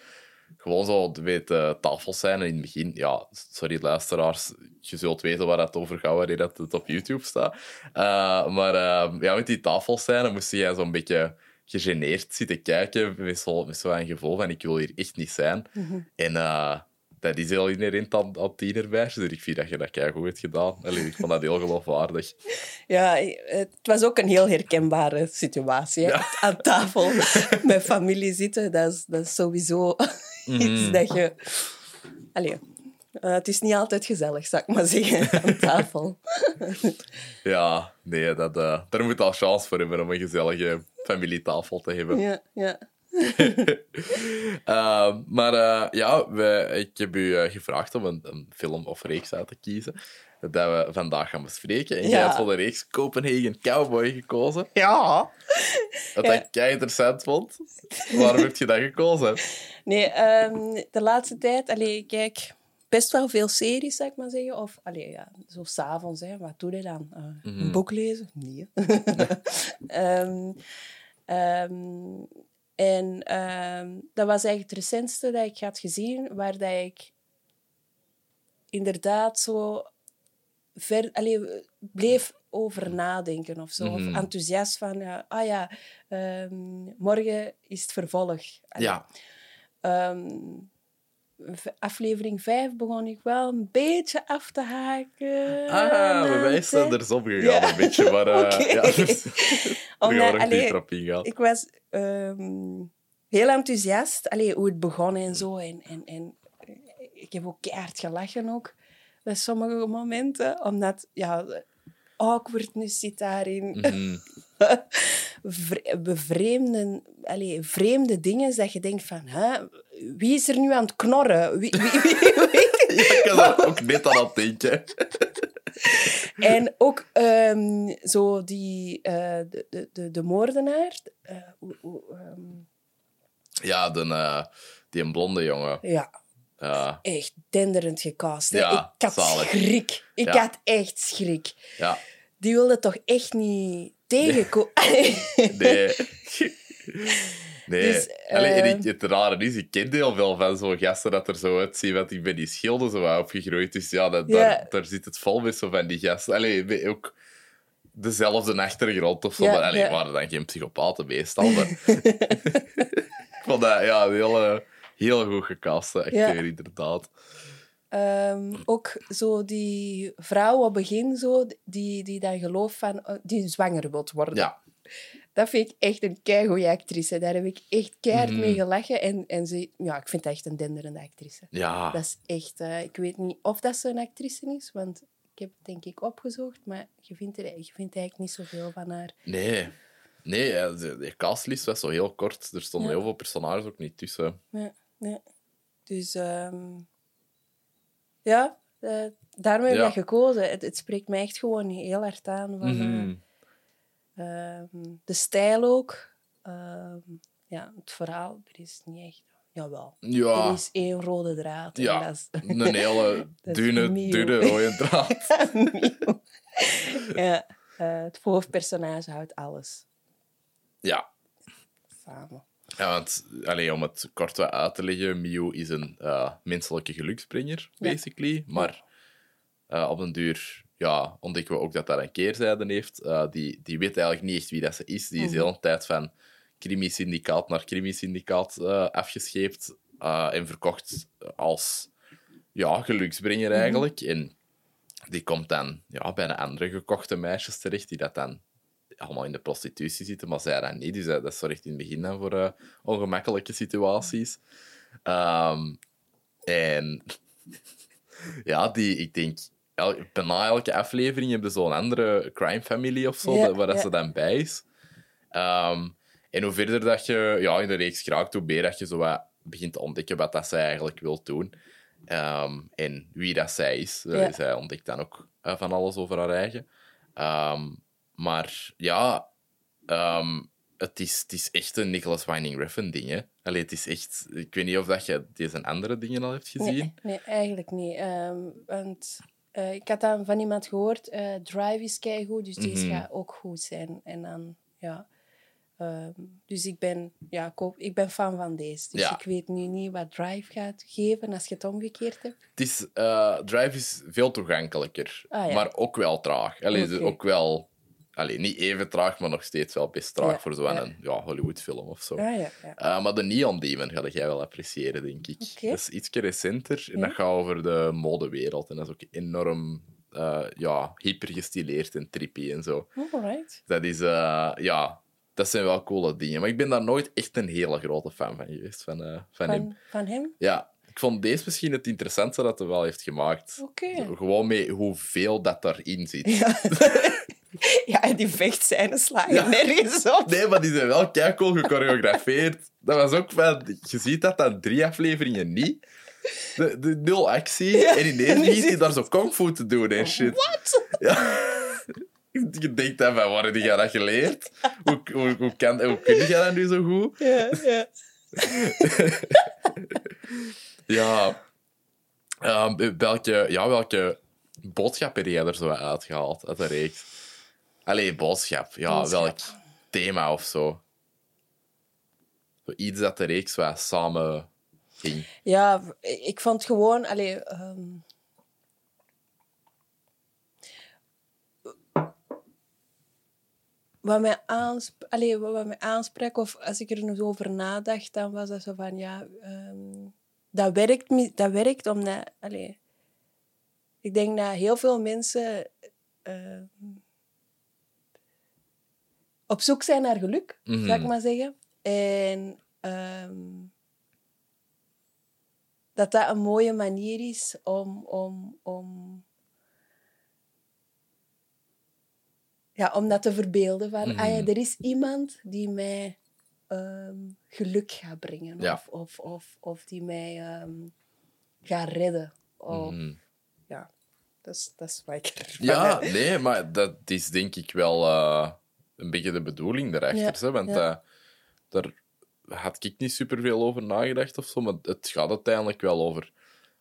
gewoon zo met de tafels zijn in het begin. Ja, sorry luisteraars, je zult weten waar dat over gaat wanneer dat het op YouTube staat. Eh, maar eh, ja, met die tafels zijn, dan moest jij zo'n beetje gegeneerd zitten kijken met zo, met zo'n gevoel van ik wil hier echt niet zijn. En eh, dat is heel inherent aan, aan tienermeisjes, dus ik vind dat je dat goed hebt gedaan. Allee, ik vond dat heel geloofwaardig. Ja, het was ook een heel herkenbare situatie. Aan tafel met familie zitten, dat is, dat is sowieso iets dat je... Allee, eh, het is niet altijd gezellig, zou ik maar zeggen, aan tafel. Ja, nee, dat, eh, daar moet al chance voor hebben om een gezellige familietafel te hebben. Ja, ja. Ehm, maar eh, ja, we, ik heb u eh, gevraagd om een, een film of reeks uit te kiezen. Dat we vandaag gaan bespreken. En jij hebt voor de reeks Copenhagen Cowboy gekozen. Ja. Wat Ja. ik kei interessant vond. Waarom heb je dat gekozen? Nee, ehm, de laatste tijd, allee, ik kijk best wel veel series, zou ik maar zeggen. Of, allee, ja, zo s'avonds, hè. Wat doe je dan? Eh, Mhm. Een boek lezen? Nee. Ehm, en ehm, dat was eigenlijk het recentste dat ik had gezien, waar dat ik inderdaad zo ver, allee, bleef over nadenken of zo. Mhm. Of enthousiast van, ja, ah ja, ehm, morgen is het vervolg. Allee, Ja, Ehm, aflevering 5 begon ik wel een beetje af te haken. ah, bij mij is dat er zo gegaan Ja. een beetje. Maar eh, Oké. ja, dus, Omdat, allee, op ik was ehm, heel enthousiast. Allee, hoe het begon en zo. En, en, en eh, ik heb ook keihard gelachen ook. Bij sommige momenten. Omdat, ja, awkwardness zit daarin. Mhm. bevreemden, allee, vreemde dingen dat je denkt van... Hè, wie is er nu aan het knorren? Wie, wie, wie, wie? Ja, ik daar ook net aan het denken. En ook ehm, zo die, eh, de, de, de, de moordenaar. eh, hoe- hoe, ehm, Ja, de, eh, die een blonde jongen. ja, Ja, echt denderend gecast. Ja, ik had zalig. schrik. Ik Ja. had echt schrik. ja. Die wilde toch echt niet tegenkomen. Nee. Nee. Dus, Allee, en eh, ik, het rare is, ik ken heel veel van zo'n gasten dat er zo uitzien, want ik ben die schilden zo opgegroeid. Dus ja, dat. Daar, daar zit het vol met zo van die gasten. Allee, ook dezelfde achtergrond of zo. Ja, maar, allee, ja. waren dan geen psychopaten meestal. Maar... ik vond dat ja, een hele, heel goed gecaste acteur, inderdaad. Ehm, ook zo die vrouw op het begin, zo, die, die dan gelooft van... oh, die zwanger wilt worden. Ja. Dat vind ik echt een keigoede actrice. Daar heb ik echt keihard Mhm. mee gelachen. En, en ze, ja, ik vind dat echt een denderende actrice. Ja. Dat is echt... eh, ik weet niet of dat een actrice is, want ik heb het denk ik opgezocht, maar je vindt, er, je vindt eigenlijk niet zoveel van haar. Nee. Nee, de, de castlist was zo heel kort. Er stonden Ja. heel veel personages ook niet tussen. Ja, ja. Dus ehm, ja, eh, daarom heb ik Ja. dat gekozen. Het, het spreekt mij echt gewoon heel hard aan. Van, eh, Mhm. ehm, de stijl ook. Ehm, ja, het verhaal, er is niet echt... Jawel. Ja. Er is één rode draad. en Ja, dat is... een hele dunne, dunne rode draad. Ja, eh, het hoofdpersonage houdt alles Ja. samen. Ja, want om het kort wat uit te leggen, Mew is een eh, menselijke geluksbringer, Ja. basically. Maar eh, op een duur ja, ontdekken we ook dat dat een keerzijde heeft. Eh, die, die weet eigenlijk niet echt wie dat ze is. Die is de Mhm. hele tijd van crimi-syndicaat naar crimi-syndicaat eh, afgescheept en verkocht als ja, geluksbringer Mhm. eigenlijk. En die komt dan ja, bij een andere gekochte meisjes terecht, die dat dan allemaal in de prostitutie zitten, maar zij dan niet. Dus dat, dat zorgt in het begin dan voor eh, ongemakkelijke situaties. Ehm, en ja, die, ik denk, el, bijna elke aflevering hebben zo'n andere crime family of zo, Ja, dat- waar dat ja. ze dan bij is. Ehm, en hoe verder dat je ja, in de reeks geraakt, hoe meer dat je zo wat begint te ontdekken wat dat zij eigenlijk wil doen. Ehm, en wie dat zij is. Eh, Ja. Zij ontdekt dan ook eh, van alles over haar eigen. Maar ja, ehm, het, is, het is echt een Nicholas Winding Refn ding. Hè? Allee, het is echt... Ik weet niet of dat je deze andere dingen al hebt gezien. Nee, nee, eigenlijk niet. Ehm, want eh, ik had dan van iemand gehoord, eh, Drive is keigoed, dus deze Mhm. gaat ook goed zijn. En dan, ja... ehm, dus ik ben, ja, ik, hoop- ik ben fan van deze. Dus Ja. ik weet nu niet wat Drive gaat geven als je het omgekeerd hebt. Het is, eh, Drive is veel toegankelijker, Ah, ja. maar ook wel traag. Allee, ook wel... Allee, niet even traag, maar nog steeds wel best traag Ja, voor zo'n ja. ja, Hollywood-film of zo. Ja, ja. Eh, maar de Neon Demon ga jij wel appreciëren, denk ik. Dat is iets recenter en dat gaat over de modewereld. En dat is ook enorm eh, ja, hyper gestileerd en trippy en zo. Alright. Dat is, eh, ja, dat zijn wel coole dingen. Maar ik ben daar nooit echt een hele grote fan van geweest, van, eh, van hem. Van, van hem? Ja, ik vond deze misschien het interessantste dat hij wel heeft gemaakt. Gewoon met hoeveel dat daarin zit. Ja, en die vechtscènes slagen ja. nergens op. Nee, maar die zijn wel keicool gechoreografeerd. Dat was ook van... Je ziet dat dat drie afleveringen niet. De, de nul actie. en ineens begint hij daar zo kung fu te doen en shit. Wat? Ja. Je denkt dan van, waar heb je dat geleerd? Hoe, hoe, hoe, kan, hoe kun je dat nu zo goed? Ja, ja. ja. Um, welke, ja, welke boodschap heb jij er zo uitgehaald uit de reeks? Allee, boodschap. Ja, Boodschap. welk thema of zo? zo iets dat de reeks wat samen ging. Ja, ik vond gewoon... Allee, ehm, wat, mij aansp allee, wat mij aansprak, of als ik er nog over nadacht, dan was dat zo van, ja, ehm, dat, werkt, dat werkt omdat... Allee, ik denk dat heel veel mensen ehm, op zoek zijn naar geluk, Mhm. zou ik maar zeggen. En ehm, dat dat een mooie manier is om, om, om, ja, om dat te verbeelden. Van, Mhm. ah ja, er is iemand die mij ehm, geluk gaat brengen. Ja. Of, of, of, of die mij ehm, gaat redden. Of, Mhm. Ja, dat is, dat is wat ik ervan Ja, heb. nee, maar dat is denk ik wel eh, een beetje de bedoeling daarachter. Ja? Want ja. eh, daar had ik niet superveel over nagedacht of zo, maar het gaat uiteindelijk wel over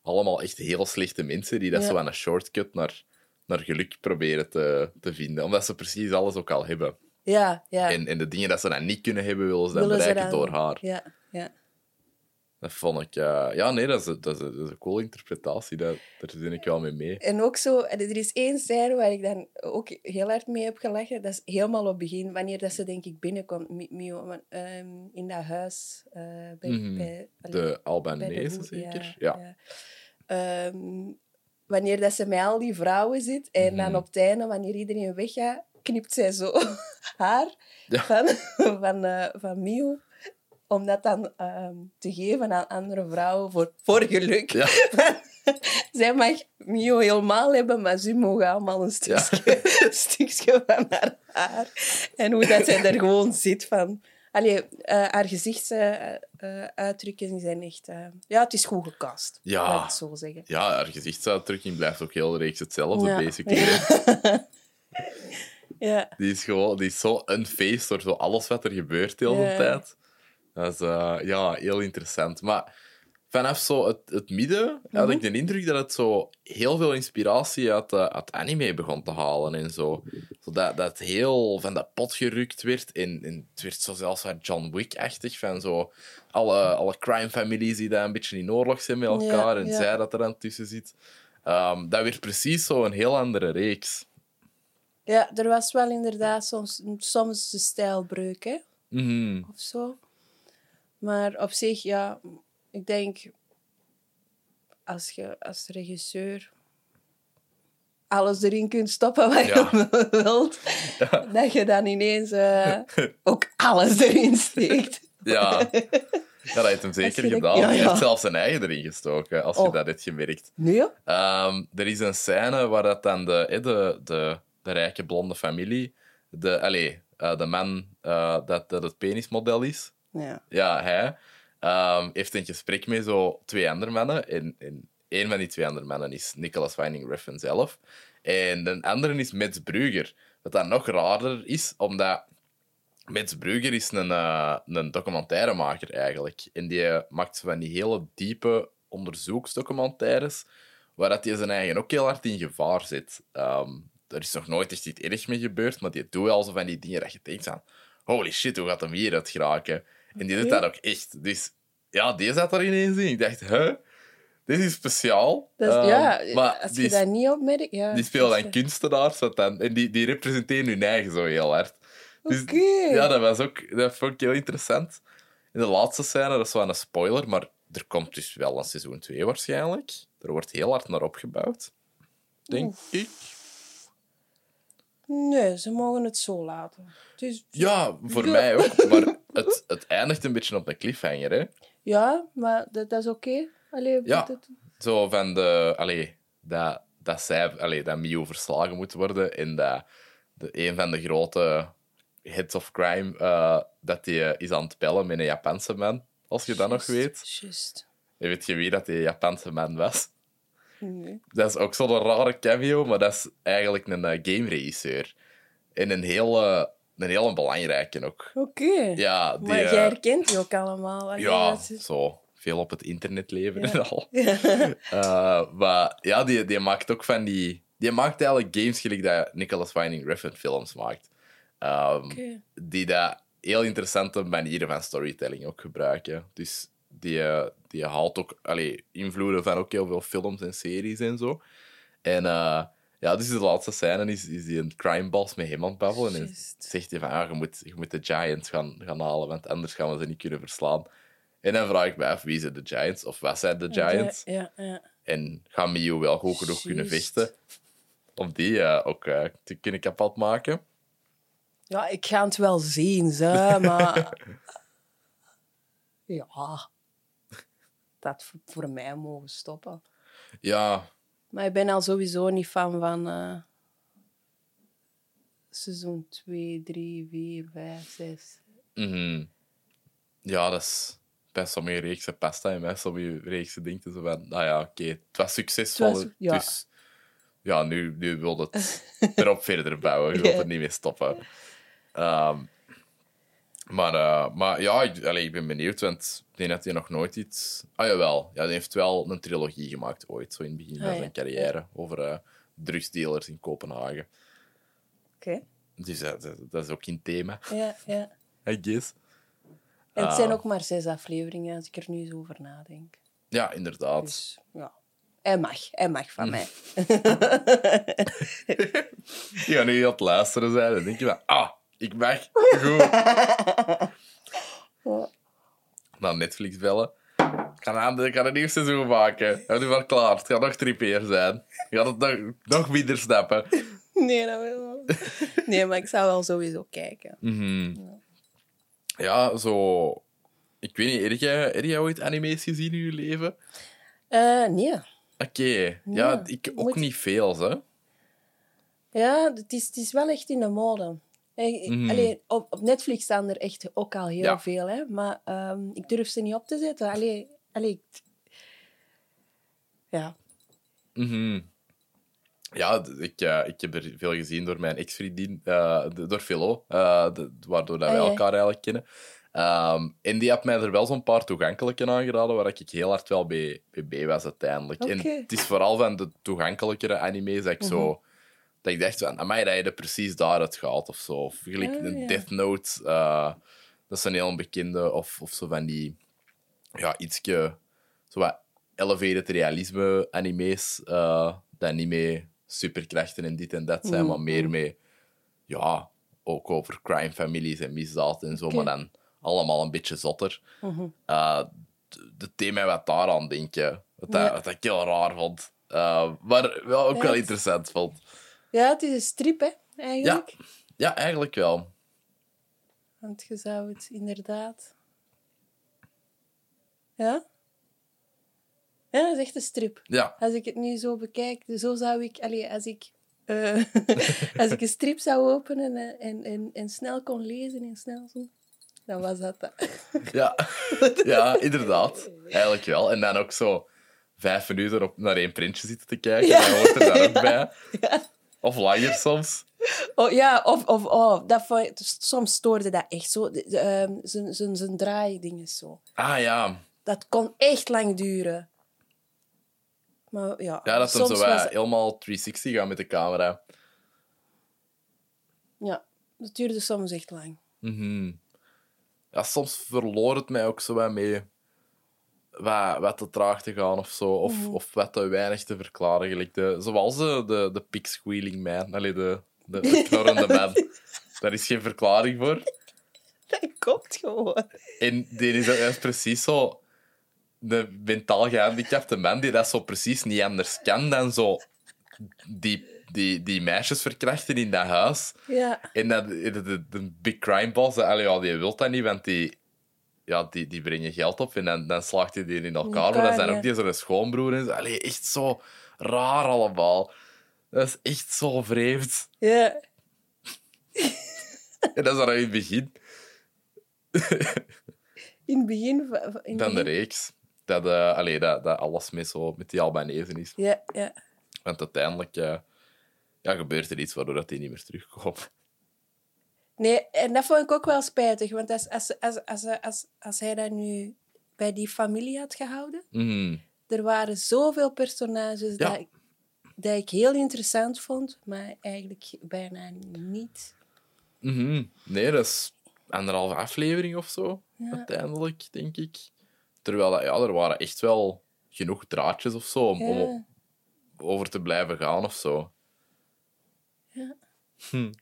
allemaal echt heel slechte mensen die dat zo aan een shortcut naar, naar geluk proberen te, te vinden. Omdat ze precies alles ook al hebben. Ja, ja. En, en de dingen dat ze dan niet kunnen hebben, willen ze dan Willen bereiken dan- door haar. Ja, ja. Dat vond ik... eh, ja, nee, dat is, dat, is, dat is een coole interpretatie. Dat, daar zin ik wel mee mee. En ook zo, er is één scène waar ik dan ook heel hard mee heb gelachen. Dat is helemaal op het begin, wanneer dat ze denk ik binnenkomt, Mi- Mio, ehm, in dat huis. eh, bij, Mhm. bij, De bij de Albanese, zeker? Ja. Ja. ja. Ehm, wanneer dat ze met al die vrouwen zit en dan Mhm. op het einde, wanneer iedereen weggaat, knipt zij zo haar Ja. van, van, eh, van Mio. Om dat dan ehm, te geven aan andere vrouwen voor, voor geluk. Ja. Zij mag Mio helemaal hebben, maar ze mogen allemaal een stukje, een stukje van haar haar. En hoe dat zij er gewoon zit van... Allee, eh, haar gezichtsuitdrukkingen zijn echt... eh, ja, het is goed gecast. Ja. Laat ik het zo zeggen. Ja, haar gezichtsuitdrukking blijft ook heel reeks hetzelfde, Ja. basically. hè. Ja, Die is gewoon die is zo unfaced door zo alles wat er gebeurt de hele Ja. tijd. Dat is eh, ja, heel interessant. Maar vanaf zo het, het midden had Mhm. ik de indruk dat het zo heel veel inspiratie uit, eh, uit anime begon te halen en zo. zo dat, heel van dat pot gerukt werd. En, en het werd zo zelfs wat John Wick-achtig. Van zo alle, alle crime families die daar een beetje in oorlog zijn met Ja, elkaar. en ja. zij dat er dan tussen zit. Ehm, dat werd precies zo een heel andere reeks. ja, er was wel inderdaad soms, soms een stijlbreuk, hè. Mhm. Of zo. Maar op zich, ja, ik denk... Als je als regisseur alles erin kunt stoppen wat Ja. je wilt, dat je dan ineens eh, ook alles erin steekt. Ja. ja, dat heeft hem zeker je gedaan. Hij heeft zelfs zijn eigen erin gestoken, als je Oh. dat hebt gemerkt. Nee? Ehm, er is een scène waar dat dan de, de, de, de rijke blonde familie, de, allee, eh, de man eh, dat, dat het penismodel is, Ja. ja, hij, ehm, heeft een gesprek met zo twee andere mannen. En, en een van die twee andere mannen is Nicholas Winding Refn zelf. En de andere is Mets Brugger. Wat dan nog raarder is, omdat Mets Brugger is een, eh, een documentairemaker eigenlijk. En die maakt van die hele diepe onderzoeksdocumentaires, waar dat hij zijn eigen ook heel hard in gevaar zit. Ehm, er is nog nooit echt iets ergs mee gebeurd, maar die doet al zo van die dingen dat je denkt van holy shit, hoe gaat hem hieruit geraken? En die doet dat ook echt. Dus ja, die zat er ineens in. Ik dacht, hè? Dit is speciaal. Dat is- Ehm, ja, maar als die, je dat niet opmerkt... Ja, die spelen dan kunstenaars dan, en die, die representeren hun eigen zo heel hard. Dus, Oké. Ja, dat was ook dat vond ik heel interessant. In de laatste scène, dat is wel een spoiler, maar er komt dus wel een seizoen 2 waarschijnlijk. Er wordt heel hard naar opgebouwd. Denk ik. Nee, ze mogen het zo laten. Het is... Ja, voor Ja. mij ook. Maar het, het eindigt een beetje op een cliffhanger, hè. Ja, maar dat, dat is oké. Ja. dat- Zo van de... Allee, dat, dat zij... Allee, dat Mio verslagen moet worden en dat de, een van de grote hits of crime, eh, dat hij is aan het bellen met een Japanse man, als je dat nog weet. Juist. Je weet je wie dat die Japanse man was? Nee. Dat is ook zo'n rare cameo, maar dat is eigenlijk een uh, game-regisseur. En een hele, een hele belangrijke ook. Oké. Ja, die, Maar eh, jij herkent die ook allemaal. ja, zo. Veel op het internet leven Ja. en al. Eh, maar ja, die, die maakt ook van die... Die maakt eigenlijk games gelijk dat Nicholas Winding Refn films maakt. Oké. Die dat heel interessante manieren van storytelling ook gebruiken. Dus die, eh, die haalt ook allee, invloeden van ook heel veel films en series en zo. En eh, ja, dus de laatste scène is, is die een crime boss met hem aan het babbelen. En zegt hij van, ja, je moet, je moet de Giants gaan, gaan halen, want anders gaan we ze niet kunnen verslaan. En dan vraag ik me af, wie zijn de Giants? Of wat zijn de Giants? Ja, ja. En gaan Miu wel goed genoeg kunnen vechten om die eh, ook eh, te kunnen kapot maken? ja, ik ga het wel zien, ze, maar... ja. Dat voor- voor mij mogen stoppen. Ja, Maar ik ben al sowieso niet fan van... eh, seizoen 2, 3, 4, 5, 6. mhm. ja, dat is bij sommige reeksen past dat en bij sommige reeksen denkt je zo van, nou ja, oké, het was succesvol, Het was- ja. dus ja, nu, nu wil het erop verder bouwen. Je wilt er niet mee stoppen. Ehm, maar, eh, maar ja, ik, allee, ik ben benieuwd, want ik denk dat hij nog nooit iets... Ah, jawel. Ja, hij heeft wel een trilogie gemaakt ooit, zo in het begin van Ah, ja. zijn carrière, over eh drugsdealers in Kopenhagen. Oké. Dus dat, dat is ook in thema, Ja, ja. I guess. En het zijn Ah. ook maar zes afleveringen, als ik er nu eens over nadenk. Ja, inderdaad. Dus ja, hij mag. Hij mag van mij. Die gaan nu heel het luisteren zijn en denk je van, ah, ik mag. Goed. Naar Netflix bellen. Ik ga, aan, ik ga een nieuw seizoen maken. Heb je maar klaar? Het gaat nog drie keer zijn. Je gaat het nog, nog minder snappen. Nee, dat wil Nee, maar ik zou wel sowieso kijken. Mhm. Ja, zo... Ik weet niet, heb jij, heb jij ooit anime's gezien in je leven? Eh, nee. Oké. Ja, Ja, ik ook moet- niet veel, hè. Ja, het is, het is wel echt in de mode. Mhm. allee, op, op Netflix staan er echt ook al heel Ja. veel, hè. Maar ehm, ik durf ze niet op te zetten. Allee, allee, Ja. Mhm. Ja, ik, eh, ik heb er veel gezien door mijn ex-vriendin, eh, door Philo, eh, waardoor dat wij Ah, ja. elkaar eigenlijk kennen. Ehm, en die had mij er wel zo'n paar toegankelijke aangeraden, waar ik heel hard wel bij, bij was uiteindelijk. En het is vooral van de toegankelijkere anime's dat ik zo... Dat ik dacht van, amai, dat je er precies daaruit gaat of zo. Of gelijk Ah, een ja. Death Note, eh, dat is een heel bekende. Of, of zo van die, ja, ietske, zo wat elevated realisme anime's, eh dat niet meer superkrachten en dit en dat zijn, Mm, maar meer mm. mee, ja, ook over crime families en misdaad en zo, maar dan allemaal een beetje zotter. Het deed mij wat daaraan denken, wat, dat, wat ik heel raar vond. Eh, maar wel ook Ja, wel interessant vond. Ja, het is een strip, hè, eigenlijk. Ja, eigenlijk wel. Want je zou het inderdaad... Ja? Ja, dat is echt een strip. Ja, Als ik het nu zo bekijk, zo zou ik... Allee, als ik... eh, als ik een strip zou openen en, en, en, en snel kon lezen en snel zo... Dan was dat dat. ja. ja, inderdaad. Eigenlijk wel. En dan ook zo vijf minuten op naar één printje zitten te kijken. Ja. Dan hoort er daar ook Ja. Of langer soms. Oh ja, of... of oh, dat vond- soms stoorde dat echt zo. Ehm, Zijn zijn draaidingen zo. Ah ja. Dat kon echt lang duren. Maar ja, Ja, dat hem soms zo was- wat helemaal 360 gaan met de camera. Ja, dat duurde soms echt lang. Mhm. Ja, soms verloor het mij ook zo wat mee wat, wat te traag te gaan of zo. Of, Mhm. of wat te weinig te verklaren. Gelijk de, zoals de, de, de pig squealing man. Allee, de, de, de knorrende man. Daar is geen verklaring voor. Dat komt gewoon. En die is, is precies zo... De mentaal gehandicapte man die dat zo precies niet anders kan dan zo... Die, die, die meisjes verkrachten in dat huis. Ja, En dat, de, de, de big crime boss, allee, ja, die wil dat niet, want die, ja, die, die brengen geld op en dan, dan slaagt hij die in elkaar. maar dat elkaar, zijn ook die zo'n schoonbroer en zo. Allee, echt zo raar allemaal. Dat is echt zo vreemd. ja. En dat is dan in het begin In het begin van, in van de reeks. Dat, eh, allee, dat, dat alles met, zo, met die Albanezen is. Ja, ja. Want uiteindelijk eh, ja, gebeurt er iets waardoor dat die niet meer terugkomt. Nee, en dat vond ik ook wel spijtig. Want als, als, als, als, als, als hij dat nu bij die familie had gehouden... Mhm. Er waren zoveel personages Ja. dat, ik, dat ik heel interessant vond, maar eigenlijk bijna niet. Mhm. Nee, dat is anderhalve aflevering of zo, Ja. uiteindelijk, denk ik. Terwijl dat, ja, er waren echt wel genoeg draadjes of zo om, om Ja. over te blijven gaan of zo. Ja. Hm.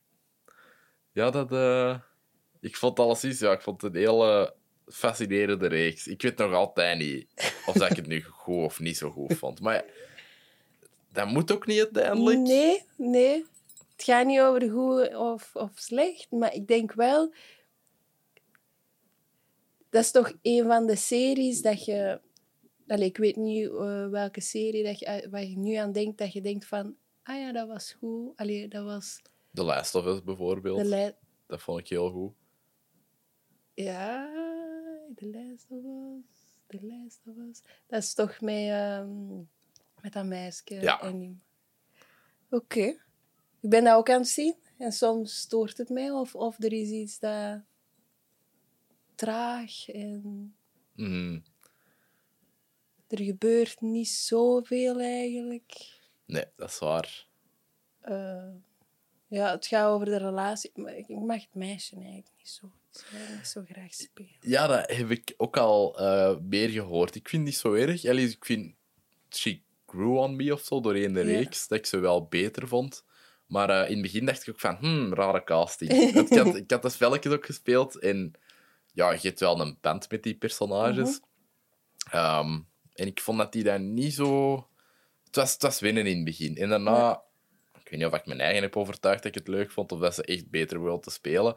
Ja, dat... eh, ik vond alles iets... Ja, ik vond het een hele fascinerende reeks. Ik weet nog altijd niet of ik het nu goed of niet zo goed vond. Maar dat moet ook niet uiteindelijk. Nee, nee. Het gaat niet over goed of, of slecht, maar ik denk wel... Dat is toch een van de series dat je... Allee, ik weet niet eh, welke serie dat je, waar je nu aan denkt, dat je denkt van... Ah ja, dat was goed. Allee, dat was The Last of Us bijvoorbeeld. Dat vond ik heel goed. Ja, The Last of Us. The Last of Us. Dat is toch met, ehm, met dat meisje. Ja. Oké. Ik ben dat ook aan het zien. En soms stoort het mij. Of, of er is iets dat traag en Mhm. er gebeurt niet zoveel eigenlijk. Nee, dat is waar. Eh, ja, het gaat over de relatie. Ik mag het meisje eigenlijk niet zo, niet zo graag spelen. Ja, dat heb ik ook al eh, meer gehoord. Ik vind het niet zo erg. Allee, ik vind She Grew on Me of zo doorheen de Ja. reeks, dat ik ze wel beter vond. Maar eh, in het begin dacht ik ook van, hmm, rare casting. Ik, had, ik had de spelletjes ook gespeeld en ja, je hebt wel een band met die personages. Ehm, en ik vond dat die dan niet zo... Het was, het was winnen in het begin. En daarna... Ik weet niet of ik mijn eigen heb overtuigd dat ik het leuk vond, of dat ze echt beter wilden te spelen.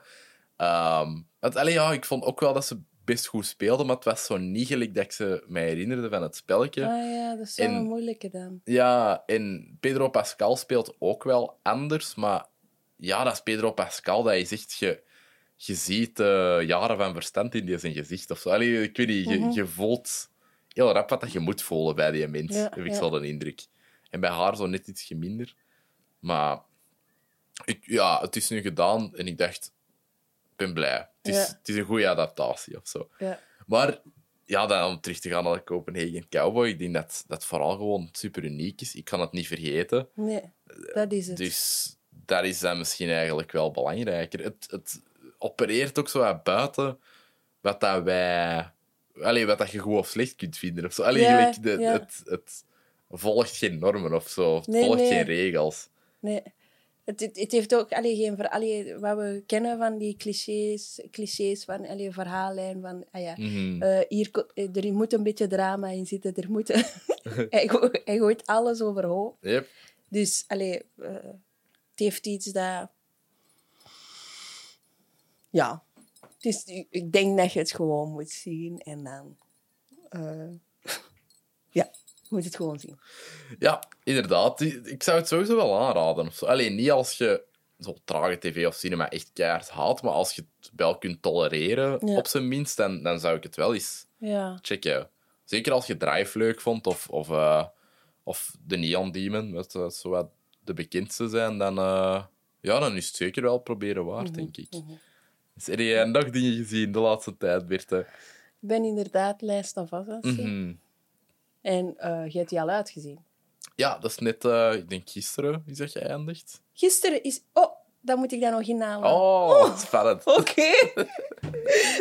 Allee, ja, ik vond ook wel dat ze best goed speelden, maar het was zo niet gelijk dat ik ze mij herinnerde van het spelletje. Ah ja, dat is wel En- een moeilijke dan. Ja, en Pedro Pascal speelt ook wel anders, maar ja, dat is Pedro Pascal, dat is echt... Je, je ziet eh, jaren van verstand in die zijn gezicht of zo. Allee, ik weet niet, je, Mhm. je voelt heel rap wat dat je moet voelen bij die mens, Ja, heb ik ja. zo de indruk. En bij haar zo net iets minder. Maar ik, ja, het is nu gedaan en ik dacht, ik ben blij. Het is, Ja. het is een goede adaptatie of zo. Ja. Maar ja, dan om terug te gaan naar de Copenhagen Cowboy, ik denk dat dat vooral gewoon super uniek is. Ik kan het niet vergeten. Nee, dat is het. Dus dat is dan misschien eigenlijk wel belangrijker. Het, het opereert ook zo wat buiten wat dat wij... Allee, wat dat je goed of slecht kunt vinden. Of zo. Allee, Ja, de, het, het volgt geen normen of zo. Het Nee, volgt nee. geen regels. Nee. Het, het, het heeft ook allee, geen ver, allee, wat we kennen van die clichés, clichés van allee, verhaallijn van ah ja, eh, hier, eh, er moet een beetje drama in zitten. Er moet, hij, goo- hij gooit alles overhoop. Yep. Dus allee, eh, het heeft iets dat. Ja. Dus ik- ik denk dat je het gewoon moet zien en dan. Moet het gewoon zien. Ja, inderdaad. Ik zou het sowieso wel aanraden. Alleen niet als je zo trage tv of cinema echt keihard haat, maar als je het wel kunt tolereren, Ja. op zijn minst, dan, dan zou ik het wel eens Ja. checken. Zeker als je Drive leuk vond, of, of, eh, of de Neon Demon, wat uh, zo wat de bekendste zijn, dan, eh, ja, dan is het zeker wel proberen waard, Mhm, denk ik. Dus heb jij nog dingen gezien de laatste tijd, Birte? Ik ben inderdaad lijst vast aan het zien. Mhm. En eh je hebt die al uitgezien. Ja, dat is net, eh, ik denk gisteren is dat geëindigd. Gisteren is... Oh, dan moet ik dat nog inhalen. Oh, spannend. Oké.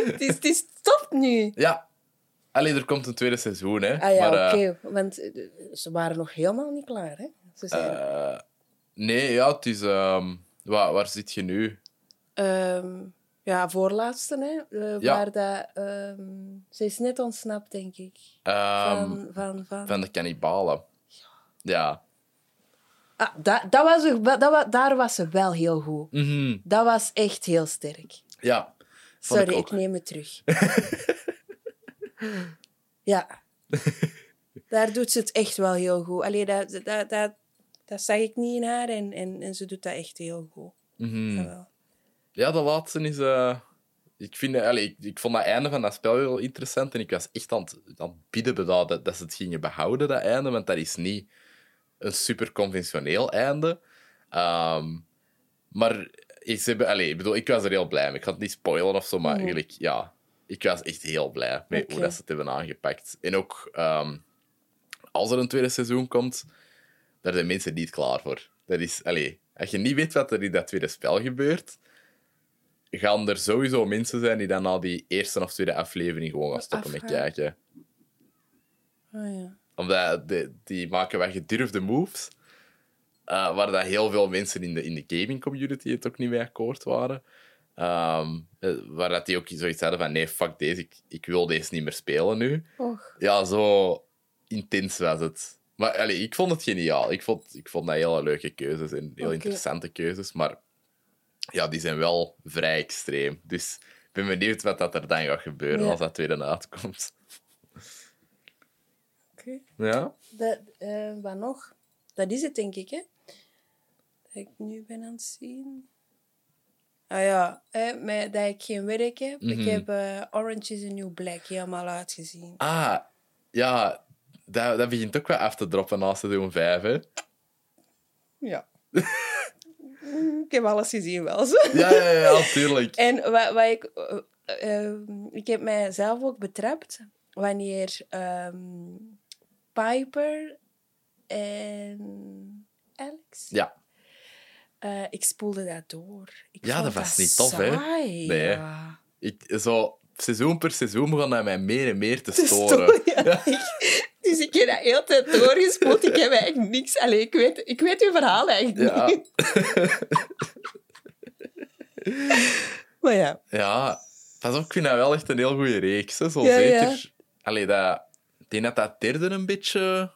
het, is, het is top nu. Ja. Alleen er komt een tweede seizoen, hè. Ah ja, eh, oké. Want ze waren nog helemaal niet klaar, hè? Ze eh, nee, ja, het is... ehm, waar, waar zit je nu? Ehm, ja, voorlaatste, hè. Ja. Waar dat... ehm, ze is net ontsnapt, denk ik. Ehm, Van... van, van... van de cannibalen. Ja. Ah, dat, dat was, dat, daar was ze wel heel goed. Mhm. Dat was echt heel sterk. Ja. Sorry, ik neem het terug. ja. Daar doet ze het echt wel heel goed. Allee, dat, dat, dat, dat zag ik niet in haar en, en, en ze doet dat echt heel goed. Jawel. Ja, de laatste is... eh, ik, vind, allee, ik, ik vond dat einde van dat spel heel interessant en ik was echt aan het, aan het bidden dat, dat, ze het gingen behouden, dat einde, want dat is niet een super conventioneel einde. Ehm, maar ik, ze hebben, allee, ik bedoel, ik was er heel blij mee. Ik ga het niet spoilen of zo, maar eigenlijk, ja, ik was echt heel blij met hoe dat ze het hebben aangepakt. En ook ehm, als er een tweede seizoen komt, daar zijn mensen niet klaar voor. Dat is, allee, als je niet weet wat er in dat tweede spel gebeurt, gaan er sowieso mensen zijn die dan na die eerste of tweede aflevering gewoon gaan stoppen met kijken. Ah, ja. Omdat die, die maken wel gedurfde moves, eh, waar dat heel veel mensen in de, in de gaming community het ook niet mee akkoord waren. Ehm, eh, waar dat die ook zoiets hadden van, nee, fuck deze, ik, ik wil deze niet meer spelen nu. Och. Ja, zo intens was het. Maar allee, ik vond het geniaal. Ik vond, ik vond dat hele leuke keuzes en heel interessante keuzes. Maar ja, die zijn wel vrij extreem. Dus ik ben benieuwd wat dat er dan gaat gebeuren Ja. als dat tweede uitkomt. Oké. Ja? Dat, eh, wat nog? Dat is het, denk ik, hè? Dat ik nu ben aan het zien. Ah ja, hè, met, dat ik geen werk heb. Mhm. Ik heb eh, Orange is the New Black helemaal uitgezien. Ah, ja. Dat, dat begint ook wel af te droppen na seizoen 5, hè? Ja. ik heb alles gezien wel zo. Ja, ja, ja, tuurlijk. En wat, wat ik... eh, eh, ik heb mijzelf ook betrapt wanneer ehm, Piper en Alex... Ja. Eh, ik spoelde dat door. Ik Ja, dat was niet tof, hè? Nee, ja. Ik, zo, seizoen per seizoen begon dat mij meer en meer te Te storen. storen, ja. Ik- dus ik heb dat heel tijd doorgespoeld. Ik heb eigenlijk niks... Allee, ik weet, ik weet uw verhaal eigenlijk Ja. niet. Maar ja. Ja, pas op, ik vind dat wel echt een heel goede reeks. Hè. Zo Ja, zeker. ja. Allee, dat, ik denk dat dat derde een beetje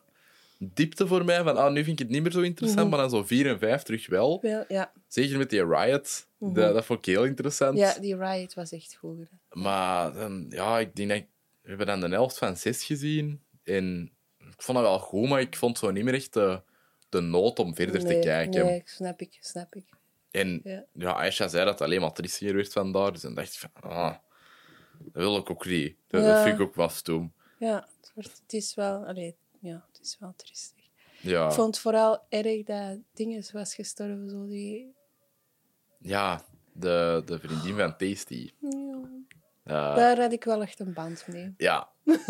diepte voor mij. Van, ah, nu vind ik het niet meer zo interessant, Mhm. maar dan zo vier en vijf terug wel. Wel, ja. Zeker met die Riot. Mhm. dat, dat vond ik heel interessant. ja, die Riot was echt goed. Maar dan, ja, ik denk dat ik- we hebben dan de helft van zes gezien. En ik vond dat wel goed, maar ik vond zo niet meer echt de, de nood om verder te kijken. Nee, snap ik, snap ik. En Ja. ja, Aisha zei dat het alleen maar triestiger werd vandaar. Dus dan dacht ik van, ah, dat wil ik ook niet. Dat, vind ik ook wel stoem. Ja, het, wordt, het is wel... Allee, ja, het is wel triestig. Ja, Ik vond vooral erg dat Dinges was gestorven. Zo die... ja de, de vriendin van Tasty. Ja. Daar had ik wel echt een band mee. ja,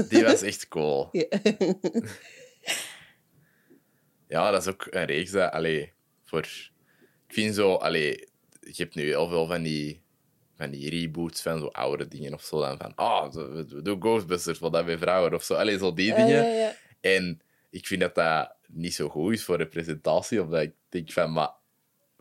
die was echt cool. Ja. Ja, dat is ook een reeks dat, allee, voor... Ik vind zo, allee, je hebt nu heel veel van die, van die reboots van zo oude dingen of zo. Dan van, ah, we we doen Ghostbusters, wat dat bij vrouwen of zo. Allee, zo die dingen. ja, ja. En ik vind dat dat niet zo goed is voor representatie, omdat ik denk van, maar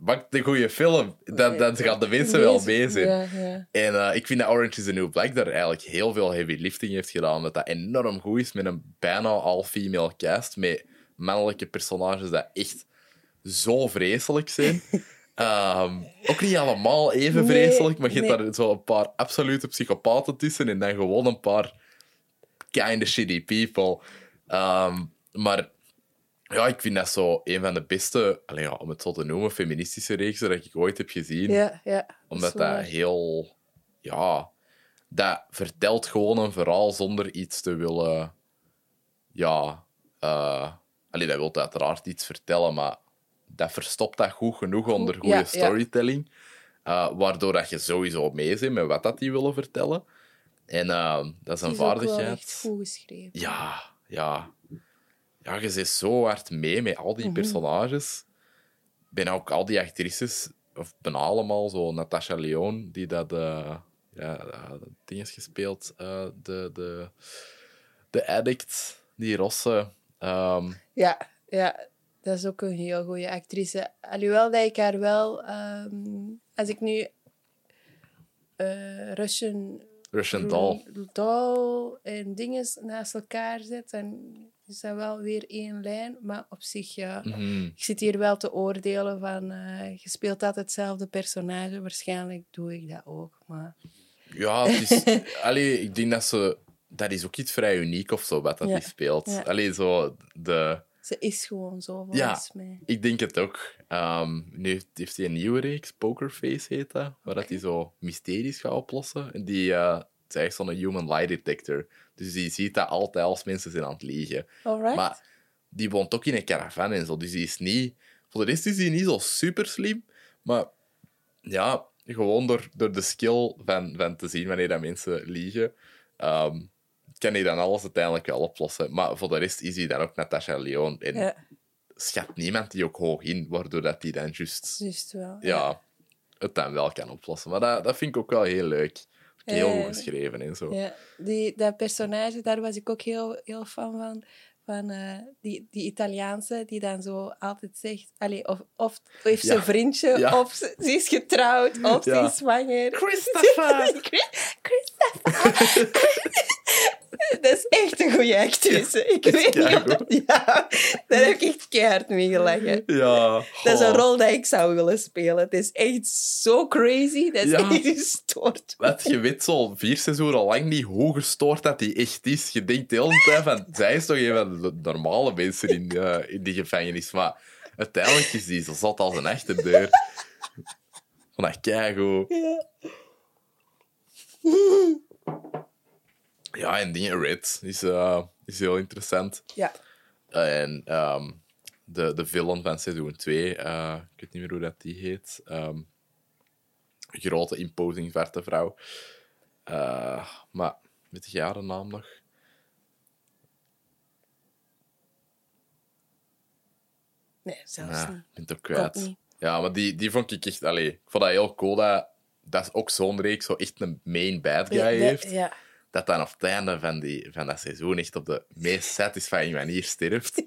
maak een goede film, dan, dan gaan de mensen wel mee zijn. Ja, ja. En eh, ik vind dat Orange is the New Black daar eigenlijk heel veel heavy lifting heeft gedaan. Dat dat enorm goed is met een bijna all-female cast. Met mannelijke personages dat echt zo vreselijk zijn. Ehm, ook niet allemaal even Nee, vreselijk, maar je hebt nee. daar zo een paar absolute psychopaten tussen. En dan gewoon een paar kinda shitty people. Ehm, maar ja, ik vind dat zo een van de beste, alleen ja, om het zo te noemen, feministische reeksen dat ik ooit heb gezien ja, ja. omdat dat heel... Ja, dat vertelt gewoon een verhaal zonder iets te willen... Ja... eh allee, dat wil uiteraard iets vertellen, maar dat verstopt dat goed genoeg onder goede ja, ja. storytelling. eh, waardoor dat je sowieso mee bent met wat dat die willen vertellen. En eh, dat is een vaardigheid... echt goed geschreven. Ja, ja. Ja, je zit zo hard mee met al Mhm. die personages. Ben ook al die actrices, of bijna allemaal, zo Natasha Leon, die dat eh ja, dat ding is gespeeld, eh, de, de, de addict, die Rosse. Ehm, Ja, ja, dat is ook een heel goede actrice. Alhoewel dat ik haar wel... ehm, als ik nu Russian Russian Doll. Doll en dingen naast elkaar zet, dan is dat wel weer één lijn. Maar op zich, ja... Mhm. Ik zit hier wel te oordelen van... eh, je speelt altijd hetzelfde personage. Waarschijnlijk doe ik dat ook, maar... Ja, het is... allee, ik denk dat ze... Dat is ook iets vrij uniek of zo, wat dat Ja, die speelt. ja. Allee, zo... De, Ze is gewoon zo, Ja. volgens mij. Ik denk het ook. Ehm, nu heeft, hij een nieuwe reeks, Pokerface heet dat, waar dat hij zo mysteries gaat oplossen. En die eh het is zo'n human lie detector. Dus die ziet dat altijd als mensen zijn aan het liegen. Alright. Maar die woont ook in een caravan en zo, dus die is niet... Voor de rest is die niet zo super slim, maar ja, gewoon door, door de skill van, van te zien wanneer dat mensen liegen, ehm, kan hij dan alles uiteindelijk wel oplossen. Maar voor de rest is hij dan ook Natasha Leon en ja, schat niemand die ook hoog in, waardoor dat die dan juist juist wel. ja, het dan wel kan oplossen. Maar dat, dat vind ik ook wel heel leuk. Heel goed geschreven en zo. Ja, die, dat personage, daar was ik ook heel, heel fan van. Van eh, die, die Italiaanse die dan zo altijd zegt... Allee, of, of heeft ze Ja. een vriendje, Ja. of ze, ze is getrouwd, of Ja. ze is zwanger. Christopher! Chris- Christopher! dat is echt een goede actrice. Ik weet niet of dat... Ja, daar heb ik echt keihard mee gelachen. Ja. Dat is een rol dat ik zou willen spelen. Het is echt zo crazy. Dat is Ja. echt gestoord. Wat, je weet zo vier seizoenen lang niet hoe gestoord dat die echt is. Je denkt de hele tijd van, zij is toch een van de normale mensen in, eh, in die gevangenis. Maar uiteindelijk is die zo zat als een achterdeur. Vond dat keigoed. Ja. Ja, en dingen Red is, eh, is heel interessant. Ja. En ehm, de, de villain van seizoen 2, eh, ik weet niet meer hoe dat die heet. Een grote, imposing, verte vrouw. Eh, maar, weet je haar naam nog? Nee, zelfs Ja, niet. ik ben het ook Ook kwijt. niet. Ja, maar die, die vond ik echt... Allee, ik vond dat heel cool dat... Dat ook zo'n reeks, zo echt een main bad guy Ja, de- heeft. Ja. Dat dan op het einde van, die, van dat seizoen echt op de meest satisfying manier sterft.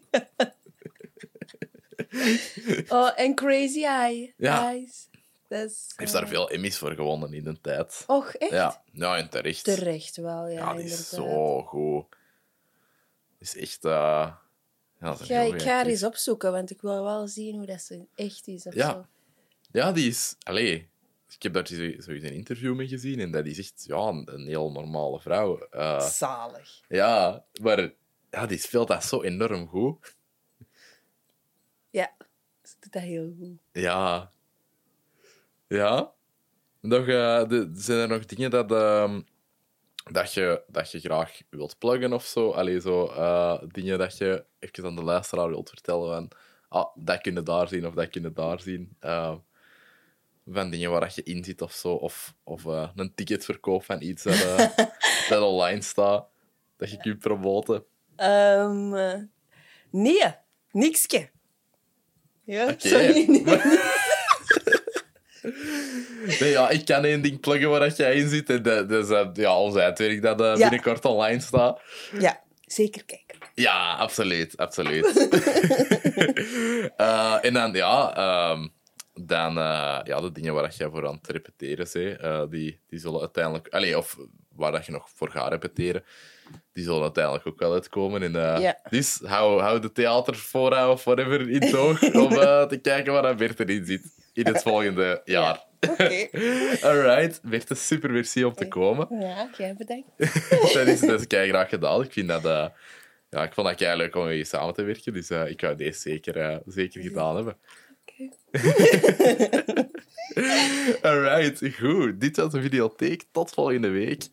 Oh, en Crazy Eye. Ja. Eyes. Dat is, heeft eh, daar veel Emmys voor gewonnen in de tijd. Och, echt? Ja, ja en terecht. Terecht wel, ja. Ja, die is zo goed. Is echt... eh ja, is ik ga haar eens opzoeken, want ik wil wel zien hoe dat ze echt is. Of Ja. Zo. Ja, die is... Allee, ik heb daar sowieso een interview mee gezien en dat is echt ja, een, heel normale vrouw. Eh, Zalig. ja, maar ja, die speelt dat zo enorm goed. Ja, ze doet dat heel goed. Ja. Ja. Nog, eh, de, zijn er nog dingen dat, ehm, dat, je, dat je graag wilt pluggen of zo? Allee, zo eh, dingen dat je even aan de luisteraar wilt vertellen van ah, dat kun je daar zien of dat kun je daar zien. Van dingen waar je in zit of zo. Of, of eh, een ticketverkoop van iets dat, eh, dat online staat. Dat je kunt promoten. Ehm, eh, nee, nikske. Ja, Oké. sorry. Nee. Nee, ja, ik kan één ding pluggen waar jij in zit. En dat, dat is ja, ons dat Ja. binnenkort online staat. Ja, zeker kijken. Ja, absoluut. absoluut. En dan, ja, ehm, dan, eh, ja, de dingen waar jij voor aan het repeteren bent, eh, die, die zullen uiteindelijk... Allee, of waar dat je nog voor gaat repeteren, die zullen uiteindelijk ook wel uitkomen. En, eh, Ja. Dus hou, hou de theaterfora of whatever in toog om te kijken waar dat Bert erin zit in het volgende jaar. Oké. Alright, Bert, super merci om te komen. Ja, jij bedankt. dat is, dat is kei graag gedaan. Ik vind dat... ja, ik vond dat kei leuk om met je samen te werken. Dus ik wou deze zeker, zeker gedaan hebben. Oké. Alright, goed. Dit was de videotheek. Tot volgende week.